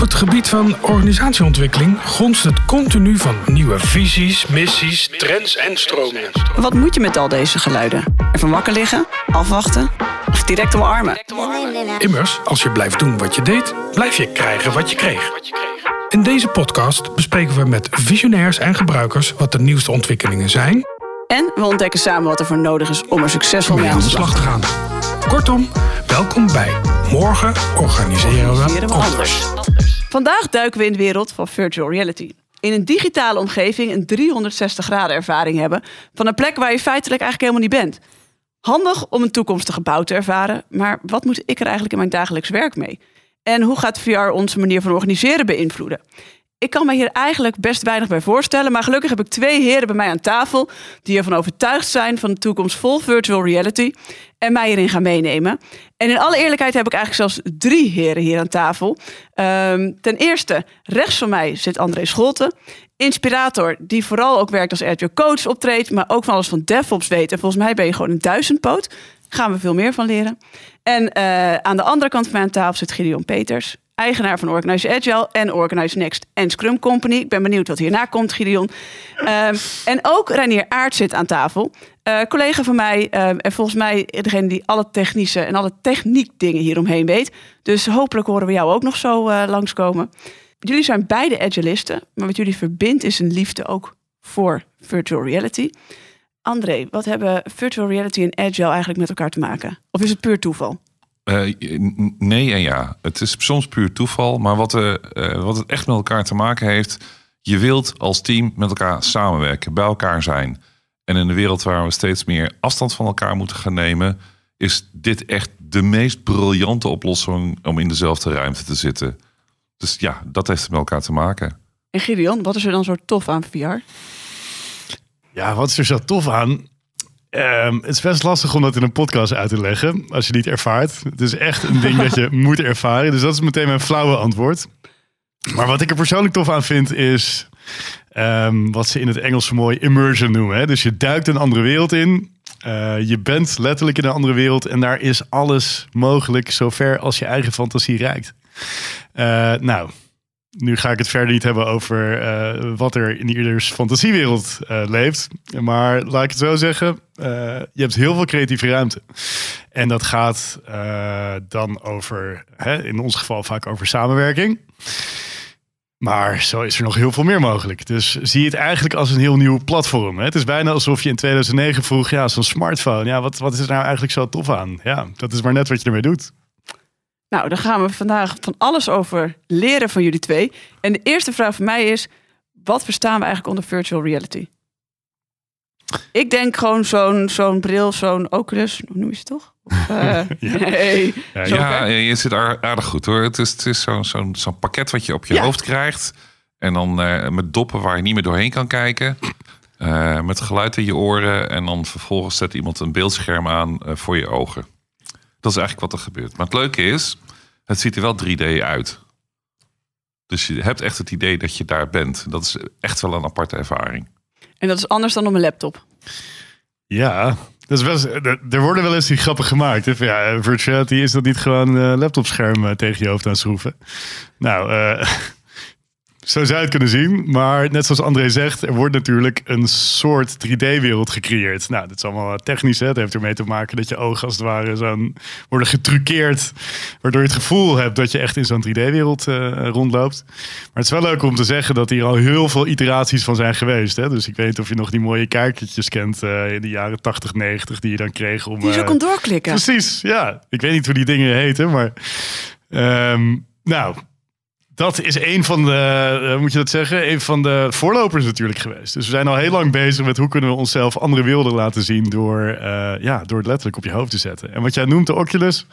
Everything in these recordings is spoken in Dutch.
het gebied van organisatieontwikkeling gonst het continu van nieuwe visies, missies, trends en stromingen. Wat moet je met al deze geluiden? Even wakker liggen, afwachten of direct omarmen? Immers, als je blijft doen wat je deed, blijf je krijgen wat je kreeg. In deze podcast bespreken we met visionairs en gebruikers wat de nieuwste ontwikkelingen zijn En we ontdekken samen wat er voor nodig is om er succesvol mee aan de slag te gaan. Kortom, welkom bij Morgen organiseren we Organiseren we anders. Vandaag duiken we in de wereld van virtual reality. In een digitale omgeving een 360 graden ervaring hebben van een plek waar je feitelijk eigenlijk helemaal niet bent. Handig om een toekomstige bouw te ervaren, maar wat moet ik er eigenlijk in mijn dagelijks werk mee? En hoe gaat VR onze manier van organiseren beïnvloeden? Ik kan me hier eigenlijk best weinig bij voorstellen, maar gelukkig heb ik twee heren bij mij aan tafel die ervan overtuigd zijn van de toekomst vol virtual reality en mij hierin gaan meenemen. En in alle eerlijkheid heb ik eigenlijk zelfs drie heren hier aan tafel. Ehm, ten eerste, rechts van mij zit André Scholten, inspirator die vooral ook werkt als agile coach optreedt, maar ook van alles van DevOps weet. En volgens mij ben je gewoon een duizendpoot. Gaan we veel meer van leren. En eh, aan de andere kant van mijn tafel zit Gideon Peters, eigenaar van Organize Agile en Organize Next en Scrum Company. Ik ben benieuwd wat hierna komt, Gideon. Ehm, en ook Reinier Aert zit aan tafel. Eh, collega van mij ehm, en volgens mij degene die alle technische en alle techniek dingen hieromheen weet. Dus hopelijk horen we jou ook nog zo eh, langskomen. Jullie zijn beide agilisten, maar wat jullie verbindt is een liefde ook voor virtual reality. André, wat hebben virtual reality en agile eigenlijk met elkaar te maken? Of is het puur toeval? Eh, nee en ja. Het is soms puur toeval. Maar wat, eh, eh, wat het echt met elkaar te maken heeft. Je wilt als team met elkaar samenwerken, bij elkaar zijn. En in de wereld waar we steeds meer afstand van elkaar moeten gaan nemen. Is dit echt de meest briljante oplossing om in dezelfde ruimte te zitten. Dus ja, dat heeft met elkaar te maken. En Gideon, wat is er dan zo tof aan VR? Ja, wat is er zo tof aan? Ehm, het is best lastig om dat in een podcast uit te leggen als je niet ervaart. Het is echt een ding dat je moet ervaren. Dus dat is meteen mijn flauwe antwoord. Maar wat ik er persoonlijk tof aan vind is ehm, wat ze in het Engels zo mooi immersion noemen. Hè? Dus je duikt een andere wereld in. Eh, je bent letterlijk in een andere wereld en daar is alles mogelijk zover als je eigen fantasie reikt. Eh, nou, nu ga ik het verder niet hebben over eh, wat er in ieders fantasiewereld eh, leeft. Maar laat ik het zo zeggen, eh, je hebt heel veel creatieve ruimte. En dat gaat dan over, hè, in ons geval vaak over samenwerking. Maar zo is er nog heel veel meer mogelijk. Dus zie het eigenlijk als een heel nieuw platform. Hè? Het is bijna alsof je in 2009 vroeg, ja, zo'n smartphone. Ja, wat, wat is er nou eigenlijk zo tof aan? Ja, dat is maar net wat je ermee doet. Nou, daar gaan we vandaag van alles over leren van jullie twee. En de eerste vraag voor mij is: wat verstaan we eigenlijk onder virtual reality? Ik denk gewoon zo'n zo'n bril, zo'n Oculus, hoe noem je ze toch? Eh, Nee. Ja, Zo Ja, ver? je zit aar- aardig goed hoor. Het is, het is zo'n zo'n zo'n pakket wat je op je Ja. hoofd krijgt. En dan eh, met doppen waar je niet meer doorheen kan kijken. Eh, met geluid in je oren. En dan vervolgens zet iemand een beeldscherm aan voor je ogen. Dat is eigenlijk wat er gebeurt. Maar het leuke is, het ziet er wel 3D uit. Dus je hebt echt het idee dat je daar bent. Dat is echt wel een aparte ervaring. En dat is anders dan op een laptop. Ja, dat is best, er er worden wel eens die grappen gemaakt. Hè? Van, Ja, virtuality is dat niet gewoon een laptopscherm eh, tegen je hoofd aan schroeven. Nou, eh, zo zou je het kunnen zien. Maar net zoals André zegt, er wordt natuurlijk een soort 3D-wereld gecreëerd. Nou, dat is allemaal technisch. Hè? Het heeft ermee te maken dat je ogen als het ware zo'n worden getruckeerd. Waardoor je het gevoel hebt dat je echt in zo'n 3D-wereld eh, rondloopt. Maar het is wel leuk om te zeggen dat hier al heel veel iteraties van zijn geweest. Hè? Dus ik weet niet of je nog die mooie kaartjes kent eh, in de jaren 80, 90 die je dan kreeg om. Die je zo eh, kon doorklikken. Precies, ja. Ik weet niet hoe die dingen heten, maar. ehm, nou, dat is een van de, eh, moet je dat zeggen, een van de voorlopers natuurlijk geweest. Dus we zijn al heel lang bezig met hoe kunnen we onszelf andere werelden laten zien door, eh, ja, door het letterlijk op je hoofd te zetten. En wat jij noemt de Oculus,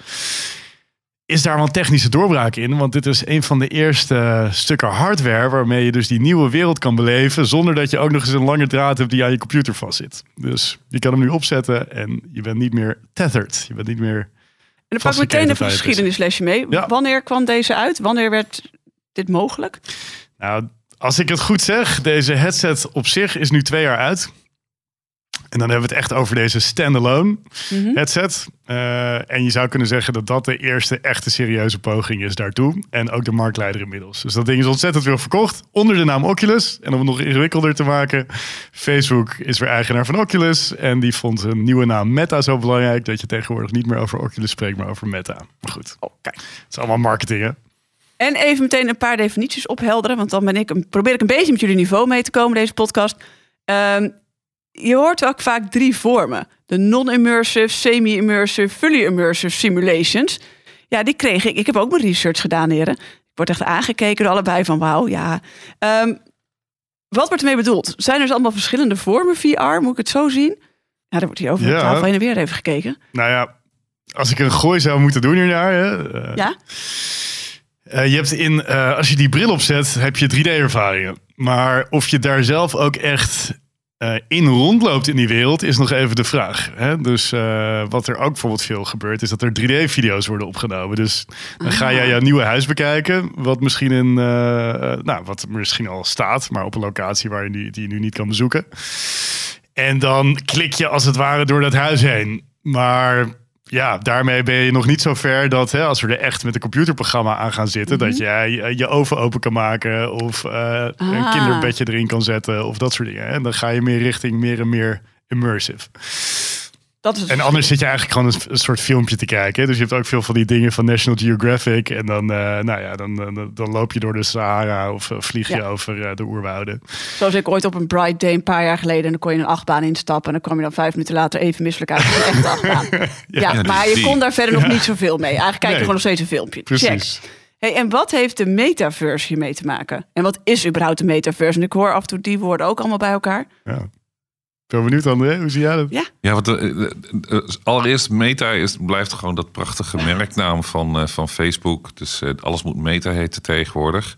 is daar wel een technische doorbraak in. Want dit is een van de eerste stukken hardware waarmee je dus die nieuwe wereld kan beleven. Zonder dat je ook nog eens een lange draad hebt die aan je computer vastzit. Dus je kan hem nu opzetten en je bent niet meer tethered. Je bent niet meer En dan pak ik meteen even een geschiedenislesje mee. Ja. Wanneer kwam deze uit? Wanneer werd dit mogelijk? Nou, als ik het goed zeg, deze headset op zich is nu twee jaar uit. En dan hebben we het echt over deze standalone Mhm. headset. Eh, en je zou kunnen zeggen dat dat de eerste echte serieuze poging is daartoe. En ook de marktleider inmiddels. Dus dat ding is ontzettend veel verkocht onder de naam Oculus. En om het nog ingewikkelder te maken, Facebook is weer eigenaar van Oculus. En die vond een nieuwe naam Meta zo belangrijk dat je tegenwoordig niet meer over Oculus spreekt, maar over Meta. Maar goed, Oh, kijk. het is allemaal marketing hè? En even meteen een paar definities ophelderen. Want dan ben ik, een- probeer ik een beetje met jullie niveau mee te komen, deze podcast. Ehm, je hoort ook vaak drie vormen. De non-immersive, semi-immersive, fully immersive simulations. Ja, die kreeg ik. Ik heb ook mijn research gedaan, heren. Ik word echt aangekeken door allebei van wauw, ja. Ehm, wat wordt ermee bedoeld? Zijn er dus allemaal verschillende vormen VR? Moet ik het zo zien? Ja, er wordt hier over de Ja. tafel heen en weer even gekeken. Nou ja, als ik een gooi zou moeten doen hiernaar. Hè, eh, Ja? Eh, je hebt in, eh, als je die bril opzet, heb je 3D-ervaringen. Maar of je daar zelf ook echt eh, in rondloopt in die wereld, is nog even de vraag. Hè? Dus wat er ook bijvoorbeeld veel gebeurt, is dat er 3D-video's worden opgenomen. Dus dan ga jij jouw nieuwe huis bekijken, wat misschien, in, nou, wat misschien al staat, maar op een locatie waar je die, die je nu niet kan bezoeken. En dan klik je als het ware door dat huis heen. Maar ja, daarmee ben je nog niet zo ver dat hè, als we er echt met een computerprogramma aan gaan zitten, dat jij eh, je oven open kan maken of eh, een Ah. kinderbedje erin kan zetten of dat soort dingen. En dan ga je meer richting meer en meer immersive. Dat is En anders zit je eigenlijk gewoon een, een soort filmpje te kijken. Dus je hebt ook veel van die dingen van National Geographic. En dan, eh, nou ja, dan, dan, dan loop je door de Sahara of eh, vlieg je Ja. over eh, de oerwouden. Zoals ik ooit op een Bright Day een paar jaar geleden. En dan kon je een achtbaan instappen. En dan kwam je dan vijf minuten later even misselijk uit. een echte achtbaan. ja, Ja, maar die- je kon daar verder nog niet zoveel mee. Eigenlijk kijk je Nee. gewoon nog steeds een filmpje. Precies. Check. Hey, en wat heeft de metaverse hiermee te maken? En wat is überhaupt de metaverse? En ik hoor af en toe die woorden ook allemaal bij elkaar. Ja. Ben benieuwd, André. Hoe zie jij dat? Ja, want eh, eh, eh, allereerst Meta is, blijft gewoon dat prachtige merknaam van, eh, van Facebook. Dus alles moet Meta heten tegenwoordig.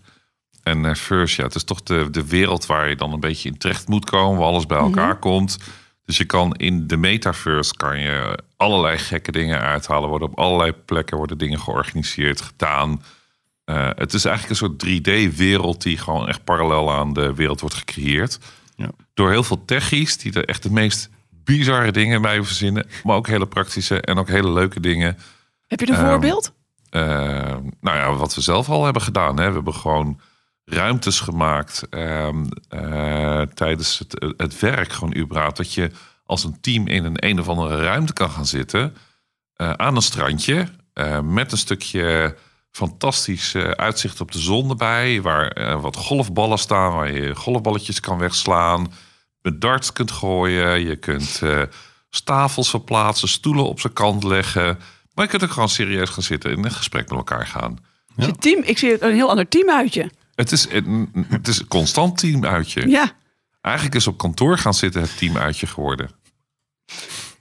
En eh First, ja, het is toch de, de wereld waar je dan een beetje in terecht moet komen, waar alles bij elkaar komt. Dus je kan in de metaverse kan je allerlei gekke dingen uithalen. Worden op allerlei plekken worden dingen georganiseerd, gedaan. Eh, het is eigenlijk een soort 3D-wereld die gewoon echt parallel aan de wereld wordt gecreëerd. Ja. Door heel veel techies die er echt de meest bizarre dingen bij verzinnen. Maar ook hele praktische en ook hele leuke dingen. Heb je een Ehm, voorbeeld? Eh, nou ja, wat we zelf al hebben gedaan. Hè. We hebben gewoon ruimtes gemaakt ehm, eh, tijdens het, het werk. Gewoon überhaupt. Dat je als een team in een een of andere ruimte kan gaan zitten. eh, aan een strandje. eh, met een stukje fantastisch eh, uitzicht op de zon erbij. Waar eh, wat golfballen staan. Waar je golfballetjes kan wegslaan. Met darts kunt gooien. Je kunt eh tafels verplaatsen. Stoelen op zijn kant leggen. Maar je kunt ook gewoon serieus gaan zitten en in een gesprek met elkaar gaan. Je team, ik zie een heel ander team uit je. Het is, een- het is een constant teamuitje. Ja. Eigenlijk is op kantoor gaan zitten het teamuitje geworden.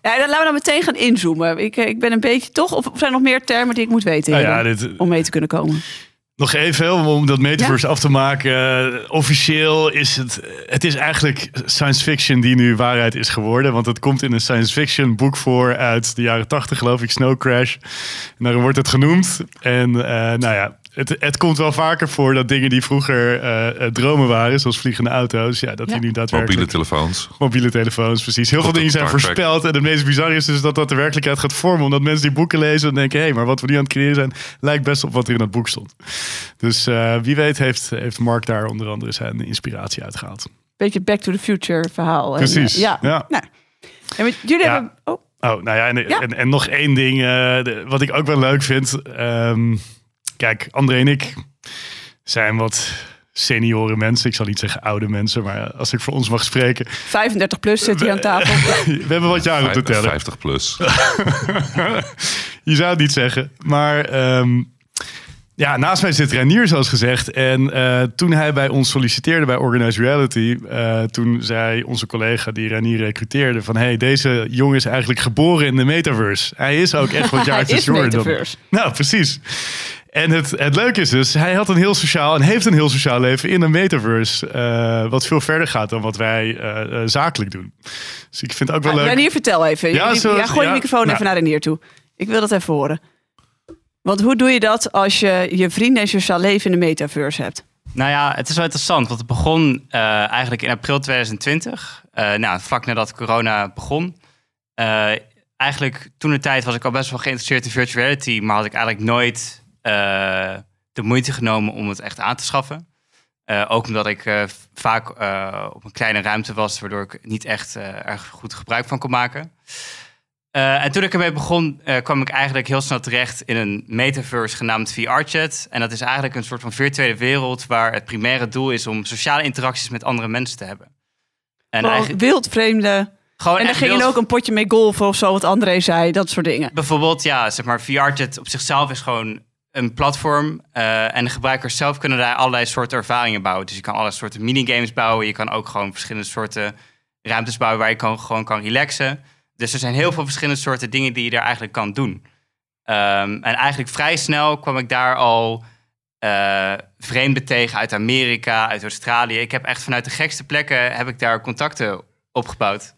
Ja, dan laten we dan meteen gaan inzoomen. Ik, eh, ik ben een beetje toch, of zijn er nog meer termen die ik moet weten Nou ja, heren, dit, om mee te kunnen komen? Nog even om, dat metaverse af te maken. Eh, officieel is het, het is eigenlijk science fiction die nu waarheid is geworden. Want het komt in een science fiction boek voor uit de jaren tachtig geloof ik, Snow Crash. En daar wordt het genoemd. En eh, nou ja, het, het komt wel vaker voor dat dingen die vroeger eh, eh, dromen waren, zoals vliegende auto's, ja, dat Ja. die nu daadwerkelijk... Mobiele telefoons. Mobiele telefoons, precies. Heel veel dingen zijn voorspeld. En het meest bizarre is dus dat dat de werkelijkheid gaat vormen. Omdat mensen die boeken lezen en denken... hé, hey, maar wat we nu aan het creëren zijn... lijkt best op wat er in dat boek stond. Dus eh, wie weet heeft, heeft Mark daar onder andere zijn inspiratie uitgehaald. Beetje Back to the Future verhaal. En, Precies, eh, ja. ja. Nou, en met- jullie Ja. hebben... Oh, Oh, nou ja, en, Ja. En, en nog één ding. eh, de- wat ik ook wel leuk vind. ehm, kijk, André en ik zijn wat senioren mensen. Ik zal niet zeggen oude mensen, maar als ik voor ons mag spreken. 35 plus zit hier aan tafel. We hebben wat jaren te tellen. 50 plus. Je zou het niet zeggen. Maar ehm, ja, naast mij zit Renier, zoals gezegd. En eh, toen hij bij ons solliciteerde bij Organized Reality... eh, toen zei onze collega die Renier recruteerde... van hey, deze jongen is eigenlijk geboren in de metaverse. Hij is ook echt wat is jonger dan... metaverse. Nou, precies. En het, het leuke is dus, hij had een heel sociaal en heeft een heel sociaal leven in een metaverse. eh, wat veel verder gaat dan wat wij eh, eh, zakelijk doen. Dus ik vind het ook wel Ah, leuk. Renier, vertel even. Ja, zo- ja, gooi ja, de microfoon nou. even naar Renier toe. Ik wil dat even horen. Want hoe doe je dat als je je vrienden en sociaal leven in de metaverse hebt? Nou ja, het is wel interessant, want het begon eh, eigenlijk in april 2020. Eh, eh, nou, vlak nadat corona begon. Eh, eigenlijk toen de tijd was ik al best wel geïnteresseerd in virtual reality, maar had ik eigenlijk nooit eh, de moeite genomen om het echt aan te schaffen. Eh, ook omdat ik eh, vaak op een kleine ruimte was, waardoor ik niet echt erg goed gebruik van kon maken. En toen ik ermee begon, kwam ik eigenlijk heel snel terecht in een metaverse genaamd VR-chat. En dat is eigenlijk een soort van virtuele wereld waar het primaire doel is om sociale interacties met andere mensen te hebben. En Gewoon eigenlijk wildvreemde. gewoon En dan ging je ook een potje mee golfen of zo, wat André zei. Dat soort dingen. Bijvoorbeeld, ja, zeg maar, VRChat op zichzelf is gewoon een platform. eh, en de gebruikers zelf kunnen daar allerlei soorten ervaringen bouwen. Dus je kan allerlei soorten minigames bouwen. Je kan ook gewoon verschillende soorten ruimtes bouwen waar je kan, gewoon kan relaxen. Dus er zijn heel veel verschillende soorten dingen die je daar eigenlijk kan doen. Ehm, en eigenlijk vrij snel kwam ik daar al eh, vreemden tegen uit Amerika, uit Australië. Ik heb echt vanuit de gekste plekken heb ik daar contacten opgebouwd.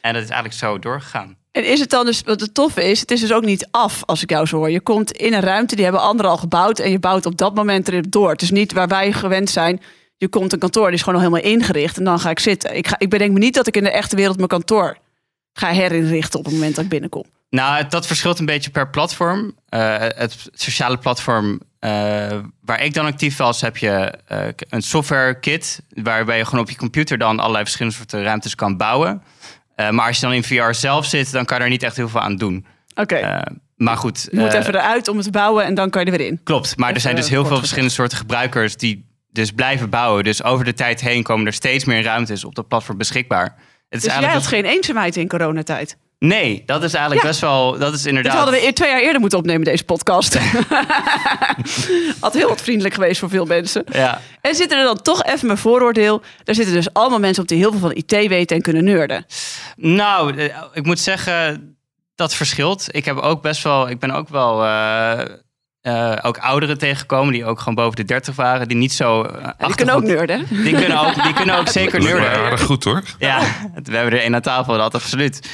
En dat is eigenlijk zo doorgegaan. En is het dan dus, wat het toffe is, het is dus ook niet af als ik jou zo hoor. Je komt in een ruimte, die hebben anderen al gebouwd en je bouwt op dat moment erop door. Het is niet waar wij gewend zijn. Je komt een kantoor, die is gewoon al helemaal ingericht en dan ga ik zitten. Ik, ga, ik bedenk me niet dat ik in de echte wereld mijn kantoor ga herinrichten op het moment dat ik binnenkom. Nou, dat verschilt een beetje per platform. Eh, het sociale platform eh, waar ik dan actief was, heb je eh, een software kit. Waarbij je gewoon op je computer dan allerlei verschillende soorten ruimtes kan bouwen. Eh, maar als je dan in VR zelf zit, dan kan je er niet echt heel veel aan doen. Oké, Eh, maar goed. je moet eh, even eruit om het te bouwen en dan kan je er weer in. Klopt, maar er zijn dus heel veel verschillende soorten gebruikers die dus blijven bouwen. Dus over de tijd heen komen er steeds meer ruimtes op dat platform beschikbaar. Het is Dus jij had geen eenzaamheid in coronatijd. Nee, dat is eigenlijk Ja. best wel. Dat is inderdaad. hadden we twee jaar eerder moeten opnemen, deze podcast. Had heel wat vriendelijk geweest voor veel mensen. Ja. En zitten er dan toch even mijn vooroordeel. Daar zitten dus allemaal mensen op die heel veel van IT weten en kunnen nerden. Nou, eh, ik moet zeggen, dat verschilt. Ik heb ook best wel, ik ben ook wel eh, eh, ook ouderen tegengekomen die ook gewoon boven de 30 waren, die niet zo. En die kunnen ook nerden. Die kunnen ook, die kunnen ook zeker nerden. aardig goed hoor. Ja, we hebben er één aan tafel, dat absoluut.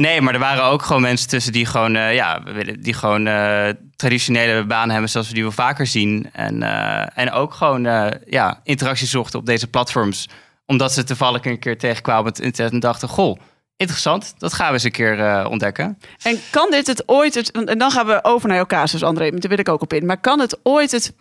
Nee, maar er waren ook gewoon mensen tussen die gewoon, eh, ja, die gewoon eh, traditionele banen hebben zoals we die wel vaker zien. En, eh, en ook gewoon ja, interactie zochten op deze platforms. Omdat ze toevallig een keer tegenkwamen op het internet en dachten, goh, interessant, dat gaan we eens een keer ontdekken. En kan dit het ooit... Het, en dan gaan we over naar jouw casus, André. Daar wil ik ook op in. Maar kan het ooit het,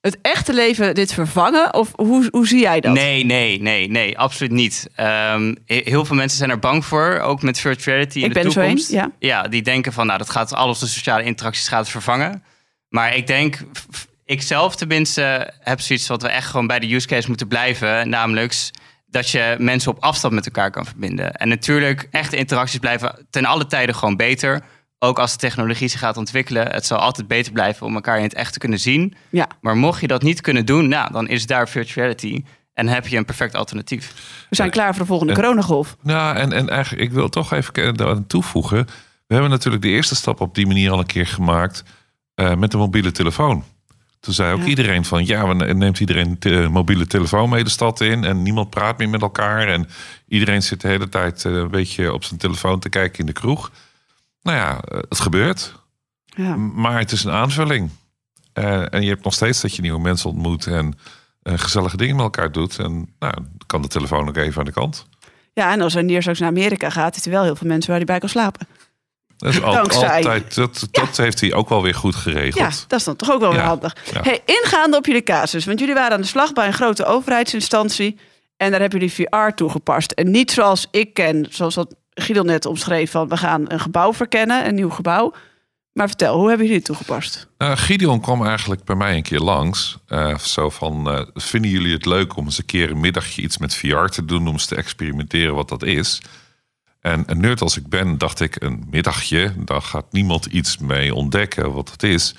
het echte leven dit vervangen? Of hoe, hoe zie jij dat? Nee, nee, nee, nee, absoluut niet. Ehm, he- heel veel mensen zijn er bang voor, ook met virtual reality in Ik de ben er zo toekomst. een, ja. die denken van, nou, dat gaat al onze sociale interacties gaat vervangen. Maar ik denk, ik zelf tenminste heb zoiets wat we echt gewoon bij de use case moeten blijven, namelijk dat je mensen op afstand met elkaar kan verbinden. En natuurlijk, echte interacties blijven ten alle tijden gewoon beter. Ook als de technologie zich gaat ontwikkelen, het zal altijd beter blijven om elkaar in het echt te kunnen zien. Ja. Maar mocht je dat niet kunnen doen, nou, dan is daar virtual reality. En heb je een perfect alternatief. We zijn klaar voor de volgende En- coronagolf. Nou, en, en eigenlijk, ik wil toch even aan toevoegen. We hebben natuurlijk de eerste stap op die manier al een keer gemaakt eh, met de mobiele telefoon. Toen zei ook Ja. iedereen van, ja, neemt iedereen de mobiele telefoon mee de stad in en niemand praat meer met elkaar en iedereen zit de hele tijd eh, een beetje op zijn telefoon te kijken in de kroeg. Nou ja, eh, het gebeurt, Ja. maar het is een aanvulling. Eh, en je hebt nog steeds dat je nieuwe mensen ontmoet en eh, gezellige dingen met elkaar doet. En nou, kan de telefoon ook even aan de kant. ja, en als er neer straks naar Amerika gaat... is er wel heel veel mensen waar hij bij kan slapen. Dat is al- altijd, dat, dat heeft hij ook wel weer goed Ja, geregeld. dat is dan toch ook wel weer Ja, handig. ja. Hey, ingaande op jullie casus, want jullie waren aan de slag bij een grote overheidsinstantie en daar hebben jullie VR toegepast. En niet zoals ik ken, zoals dat Giedel net omschreef, van we gaan een gebouw verkennen, een nieuw gebouw. Maar vertel, hoe hebben jullie het toegepast? Nou, Gideon kwam eigenlijk bij mij een keer langs. Eh, zo van, eh, vinden jullie het leuk om eens een keer een middagje iets met VR te doen... om eens te experimenteren wat dat is? En een nerd als ik ben, dacht ik, een middagje... daar gaat niemand iets mee ontdekken wat het is.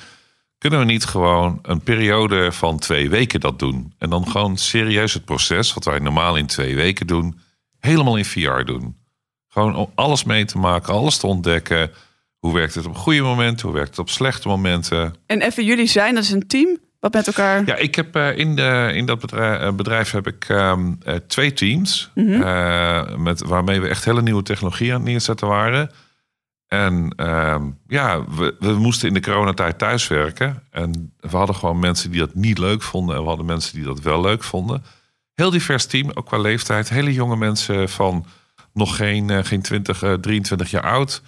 Kunnen we niet gewoon een periode van twee weken dat doen? En dan gewoon serieus het proces, wat wij normaal in twee weken doen... helemaal in VR doen. Gewoon om alles mee te maken, alles te ontdekken... Hoe werkt het op goede momenten? Hoe werkt het op slechte momenten? En even jullie zijn, dat is een team wat met elkaar... Ja, ik heb eh, in, de, in dat bedrijf, eh, bedrijf heb ik ehm, eh, twee teams. eh, met, waarmee we echt hele nieuwe technologie aan het neerzetten waren. En ehm, ja, we, we moesten in de coronatijd thuiswerken. En we hadden gewoon mensen die dat niet leuk vonden. En we hadden mensen die dat wel leuk vonden. Heel divers team, ook qua leeftijd. Hele jonge mensen van nog geen, eh, geen 20, eh, 23 jaar oud.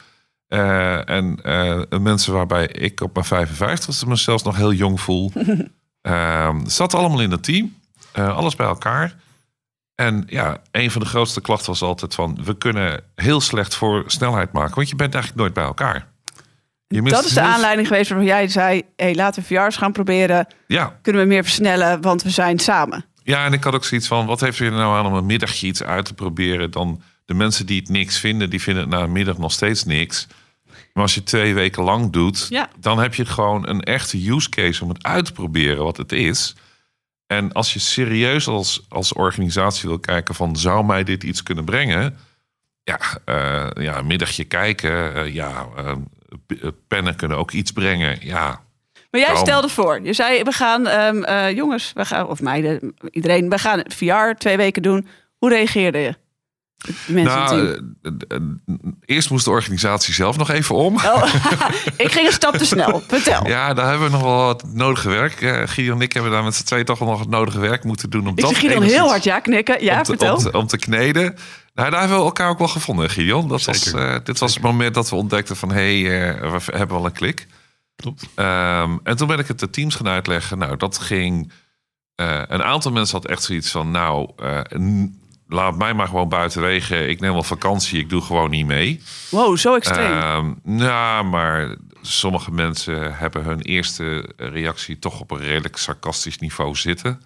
Eh, en eh, mensen waarbij ik op mijn 55 me zelfs nog heel jong voel. Ehm, zat allemaal in het team. Eh, alles bij elkaar. En ja, een van de grootste klachten was altijd van... we kunnen heel slecht voor snelheid maken. Want je bent eigenlijk nooit bij elkaar. Je mist Dat is de aanleiding geweest waarvan jij zei... Hey, laten we VR's gaan proberen. Ja, Kunnen we meer versnellen, want we zijn samen. Ja, en ik had ook zoiets van: wat heeft u er nou aan om een middagje iets uit te proberen? Dan de mensen die het niks vinden, die vinden het na een middag nog steeds niks. Maar als je twee weken lang doet, Ja. dan heb je gewoon een echte use case om het uit te proberen wat het is. En als je serieus als, als organisatie wil kijken van zou mij dit iets kunnen brengen? Ja, eh, ja een middagje kijken. eh, ja, eh, pennen kunnen ook iets brengen. Ja, Maar jij stelde voor. Je zei, we gaan, ehm, eh, jongens, we gaan, of meiden, iedereen, we gaan VR twee weken doen. Hoe reageerde je? Mensen nou, eh, eerst moest de organisatie zelf nog even om. Oh, ik ging een stap te snel. Vertel. Ja, daar hebben we nog wel het nodige werk. Uh, Gideon en ik hebben daar met z'n tweeën toch wel nog het nodige werk moeten doen. Om ik dat zie Gideon heel hard ja knikken. Ja, om, te, vertel. om, te, om te kneden. Nou, daar hebben we elkaar ook wel gevonden, Gideon. Dat was, eh, dit was het moment dat we ontdekten van... hé, hey, eh, we hebben wel een klik. Klopt. Ehm, en toen ben ik het de teams gaan uitleggen. Nou, dat ging... eh, een aantal mensen had echt zoiets van... nou, eh, laat mij maar gewoon buitenwege. Ik neem wel vakantie, ik doe gewoon niet mee. Wow, zo extreem. Ehm, nou, maar sommige mensen hebben hun eerste reactie toch op een redelijk sarcastisch niveau zitten.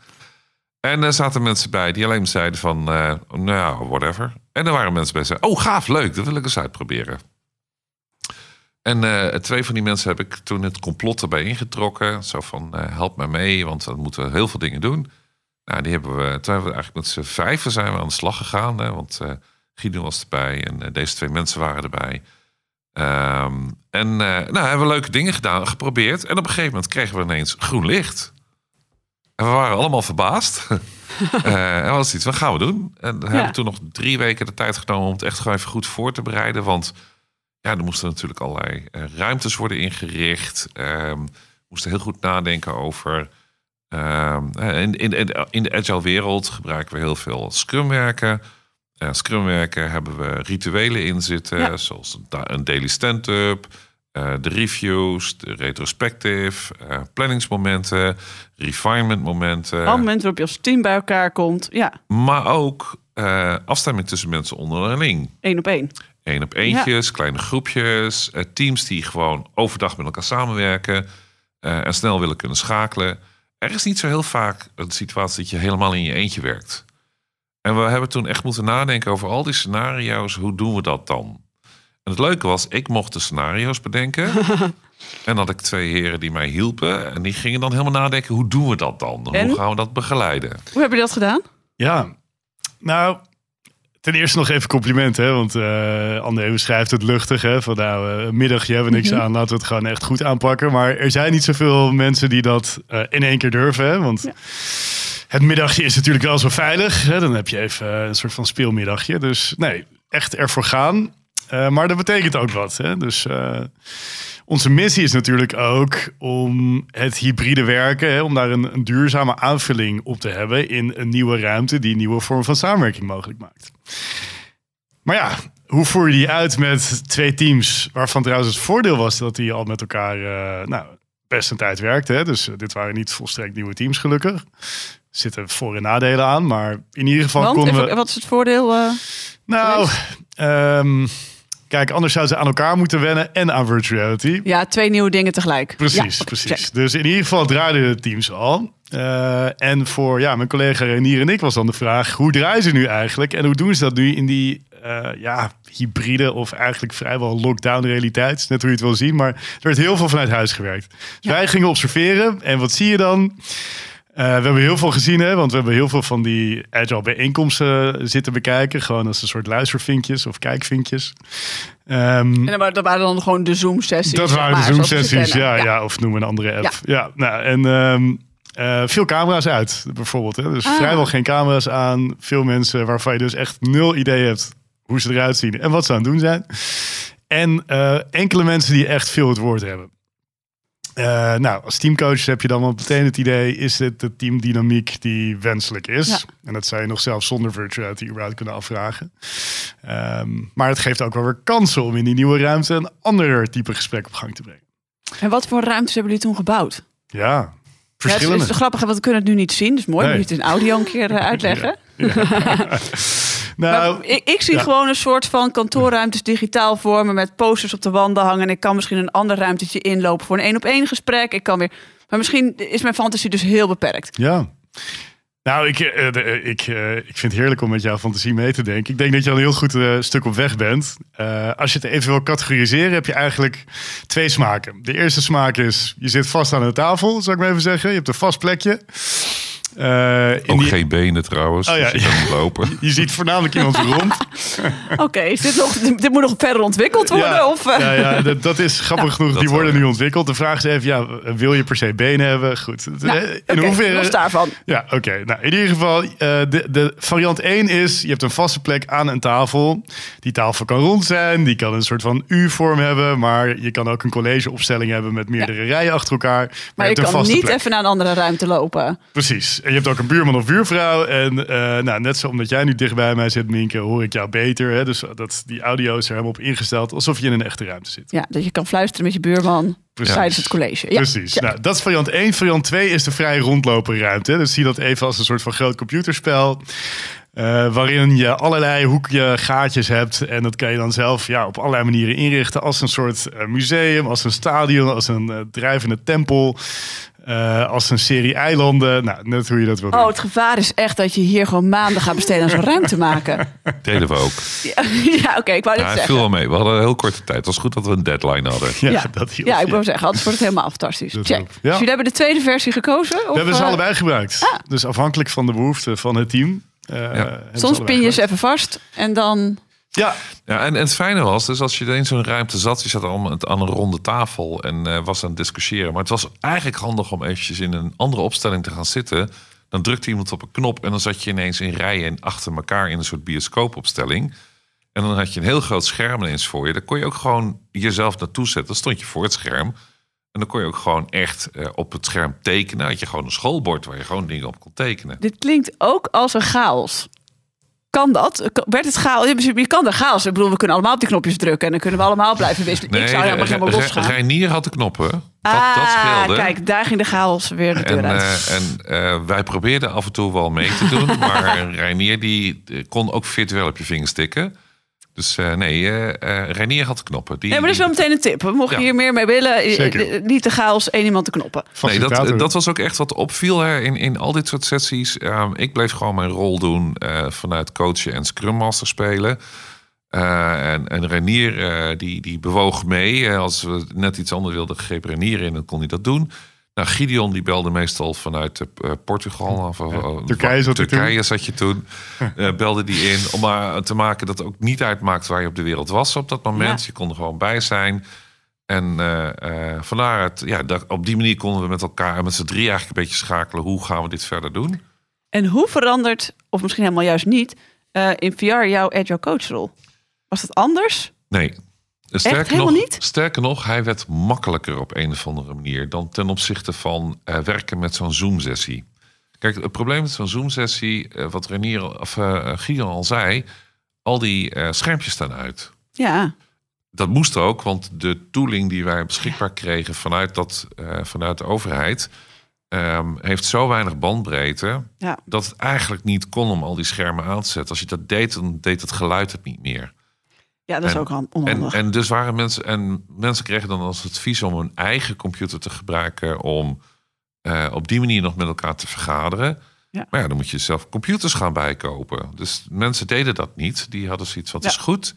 En er zaten mensen bij die alleen zeiden van, eh, nou ja, whatever. En er waren mensen bij die zeiden, oh gaaf, leuk, dat wil ik eens uitproberen. En eh, twee van die mensen heb ik toen het complot erbij ingetrokken. Zo van, eh, help mij mee, want dan moeten we heel veel dingen doen. Nou, die hebben we, toen hebben we eigenlijk met z'n vijven zijn we aan de slag gegaan. Hè, want eh Guido was erbij en eh, deze twee mensen waren erbij. Ehm, en eh, nou, hebben we leuke dingen gedaan, geprobeerd. En op een gegeven moment kregen we ineens groen licht. En we waren allemaal verbaasd. Eh, en was iets, wat gaan we doen? En we hebben toen nog drie weken de tijd genomen om het echt gewoon even goed voor te bereiden. Want ja, er moesten natuurlijk allerlei ruimtes worden ingericht. Ehm, we moesten heel goed nadenken over. Ehm, in, in, in, de agile wereld gebruiken we heel veel Scrum werken. Eh, Scrum werken hebben we rituelen in zitten, Ja. zoals een da- een daily stand-up, eh, de reviews, de retrospective, eh, planningsmomenten, refinement momenten. Al momenten waarop je als team bij elkaar komt. Ja, Maar ook eh, afstemming tussen mensen onderling. één op één. Eén op eentjes, kleine groepjes, teams die gewoon overdag met elkaar samenwerken en snel willen kunnen schakelen. Er is niet zo heel vaak een situatie dat je helemaal in je eentje werkt. En we hebben toen echt moeten nadenken over al die scenario's. Hoe doen we dat dan? En het leuke was, ik mocht de scenario's bedenken. en had ik twee heren die mij hielpen. En die gingen dan helemaal nadenken, hoe doen we dat dan? En? Hoe gaan we dat begeleiden? Hoe heb je dat gedaan? Ja, nou, ten eerste nog even compliment, hè? Want eh André beschrijft het luchtig, hè? Van nou, eh, een middagje hebben we niks aan, laten we het gewoon echt goed aanpakken. Maar er zijn niet zoveel mensen die dat eh, in één keer durven, hè? Want Ja. het middagje is natuurlijk wel zo veilig. Hè? Dan heb je even eh, een soort van speelmiddagje. Dus nee, echt ervoor gaan. Eh, maar dat betekent ook wat. Hè? Dus eh, onze missie is natuurlijk ook om het hybride werken, hè, om daar een, een duurzame aanvulling op te hebben in een nieuwe ruimte die een nieuwe vorm van samenwerking mogelijk maakt. Maar ja, hoe voer je die uit met twee teams, waarvan trouwens het voordeel was dat die al met elkaar eh, nou, best een tijd werkten. Hè? Dus eh, dit waren niet volstrekt nieuwe teams gelukkig. Er zitten voor- en nadelen aan, maar in ieder geval Want, konden even- we... wat is het voordeel? eh? Nou, kijk, anders zouden ze aan elkaar moeten wennen en aan virtual reality. ja, twee nieuwe dingen tegelijk. Precies, Ja, precies. check. Dus in ieder geval draaiden de teams al. Eh, en voor ja, mijn collega Renier en ik was dan de vraag... hoe draaien ze nu eigenlijk? En hoe doen ze dat nu in die eh, ja, hybride... of eigenlijk vrijwel lockdown realiteit? Net hoe je het wil zien. Maar er werd heel veel vanuit huis gewerkt. Dus wij gingen observeren. En wat zie je dan? Eh, we hebben heel veel gezien, hè, want we hebben heel veel van die agile bijeenkomsten zitten bekijken. Gewoon als een soort luistervinkjes of kijkvinkjes. Ehm, En dat waren dan gewoon de Zoom-sessies. dat waren de Zoom-sessies, ja, ja. Of noem een andere app. Ja, nou, en ehm, eh, veel camera's uit, bijvoorbeeld. Hè. Dus Ah. vrijwel geen camera's aan. Veel mensen waarvan je dus echt nul idee hebt hoe ze eruit zien en wat ze aan het doen zijn. En eh, enkele mensen die echt veel het woord hebben. Eh, nou, als teamcoach heb je dan wel meteen het idee... is dit de teamdynamiek die wenselijk is? Ja. En dat zou je nog zelfs zonder virtuality überhaupt kunnen afvragen. Ehm, maar het geeft ook wel weer kansen om in die nieuwe ruimte... een ander type gesprek op gang te brengen. En wat voor ruimtes hebben jullie toen gebouwd? Ja, Ja, het is, verschillende. het is grappig, want we kunnen het nu niet zien. Dus mooi, Nee. moet je het in audio een keer eh, uitleggen. nou, Maar ik, ik zie gewoon een soort van kantoorruimtes digitaal vormen met posters op de wanden hangen. En ik kan misschien een ander ruimtetje inlopen voor een één op één gesprek. Ik kan weer. Maar misschien is mijn fantasie dus heel beperkt. Ja. Nou, ik, eh, de- eh, ik, eh, ik vind het heerlijk om met jouw fantasie mee te denken. Ik denk dat je al een heel goed stuk op weg bent. Als je het even wil categoriseren, heb je eigenlijk twee smaken. De eerste smaak is, je zit vast aan een tafel, zou ik maar even zeggen. Je hebt een vast plekje. Eh, in Ook die- geen benen trouwens. Oh ja, dus je kan niet lopen. je ziet voornamelijk iemand rond. Oké, is dit, nog, dit moet nog verder ontwikkeld worden? Ja, Of, eh? ja, ja dat, dat is grappig genoeg. dat Die worden wel, nu ontwikkeld. De vraag is even, ja, wil je per se benen hebben? Goed. Nou, in hoeverre... los daarvan. Ja, oké. Nou, in ieder geval, eh, de, de variant 1 is, je hebt een vaste plek aan een tafel. Die tafel kan rond zijn, die kan een soort van U-vorm hebben, maar je kan ook een collegeopstelling hebben met meerdere rijen achter elkaar. Maar, Maar je kan niet plek. even naar een andere ruimte lopen. Precies. Je hebt ook een buurman of buurvrouw. En eh, nou, net zo omdat jij nu dicht bij mij zit, Minke, hoor ik jou beter. Hè? Dus dat, die audio is er helemaal op ingesteld, alsof je in een echte ruimte zit. Ja, dat je kan fluisteren met je buurman Precies. tijdens het college. Ja. Precies. Ja. Nou, dat is variant 1. Variant 2 is de vrij rondlopen ruimte. Dus zie dat even als een soort van groot computerspel. eh, waarin je allerlei hoekje, gaatjes hebt. En dat kan je dan zelf ja, op allerlei manieren inrichten. Als een soort eh, museum, als een stadion, als een drijvende tempel. Eh, als een serie eilanden. Nou, net hoe je dat wil doen. Oh, het gevaar is echt dat je hier gewoon maanden gaat besteden aan zo'n ruimte maken. Deden we ook. Ja, ja oké, ik wou Ja, dit het viel zeggen. wel mee. We hadden een heel korte tijd. Het was goed dat we een deadline hadden. ja, ja. dat hielp. Ja, ik wil zeggen, anders wordt het helemaal fantastisch. Dat Check. Dus jullie hebben de tweede versie gekozen? We hebben ze eh, allebei gebruikt. Ah. Dus afhankelijk van de behoeften van het team. eh, Soms pin je ze even vast en dan... Ja, Ja, en, en het fijne was, dus als je in zo'n ruimte zat, je zat allemaal aan een ronde tafel en eh, was aan het discussiëren. Maar het was eigenlijk handig om eventjes in een andere opstelling te gaan zitten. Dan drukte iemand op een knop en dan zat je ineens in rijen achter elkaar in een soort bioscoopopstelling. En dan had je een heel groot scherm ineens voor je. Daar kon je ook gewoon jezelf naartoe zetten. Dan stond je voor het scherm. En dan kon je ook gewoon echt eh, op het scherm tekenen. Had je gewoon een schoolbord waar je gewoon dingen op kon tekenen. Dit klinkt ook als een chaos. Kan dat? Werd het chaos? Je kan er chaos. Ik bedoel, we kunnen allemaal op die knopjes drukken en dan kunnen we allemaal blijven wisselen. ik zou helemaal helemaal losgaan. Reinier had de knoppen. Dat, dat ah, scheelde. kijk, daar ging de chaos weer de deur En, uit. eh, en eh, wij probeerden af en toe wel mee te doen. maar Reinier die eh, kon ook virtueel op je vingers tikken. Dus eh, nee, eh eh Reinier had de knoppen. Die, Nee, maar dat is wel meteen een tip. We mochten Ja. hier meer mee willen. Zeker. Niet de chaos, één iemand de knoppen. Nee, dat, dat was ook echt wat opviel hè, in, in al dit soort sessies. Ehm, ik bleef gewoon mijn rol doen eh, vanuit coachen en Scrum Master spelen. Eh, en, en Renier eh, die, die bewoog mee. Als we net iets anders wilden, greep Renier in en kon hij dat doen. Nou, Gideon die belde meestal vanuit eh, Portugal. Of, eh, Turkije zat Turkije zat je toen. Eh, belde die in om maar te maken dat het ook niet uitmaakt waar je op de wereld was op dat moment. Ja. Je kon er gewoon bij zijn. En vandaar het, ja, dat, op die manier konden we met elkaar, met z'n drie eigenlijk een beetje schakelen. Hoe gaan we dit verder doen? En hoe verandert, of misschien helemaal juist niet, in VR jouw agile coachrol? Was dat anders? Nee. Sterker helemaal nog, niet? Sterker nog, hij werd makkelijker op een of andere manier dan ten opzichte van eh, werken met zo'n Zoom-sessie. Kijk, het probleem met zo'n Zoom-sessie, eh, wat Renier of eh Gideon al zei, al die eh, schermpjes staan uit. Ja, Dat moest ook, want de tooling die wij beschikbaar kregen vanuit, dat, eh, vanuit de overheid, ehm, heeft zo weinig bandbreedte ja. dat het eigenlijk niet kon om al die schermen aan te zetten. Als je dat deed, dan deed het geluid het niet meer. Ja dat is En- ook han- En, onhandig. en dus waren mensen, en mensen kregen dan als advies om hun eigen computer te gebruiken om eh, op die manier nog met elkaar te vergaderen. Ja. Maar ja, dan moet je zelf computers gaan bijkopen. Dus mensen deden dat niet. Die hadden zoiets Ja. is goed.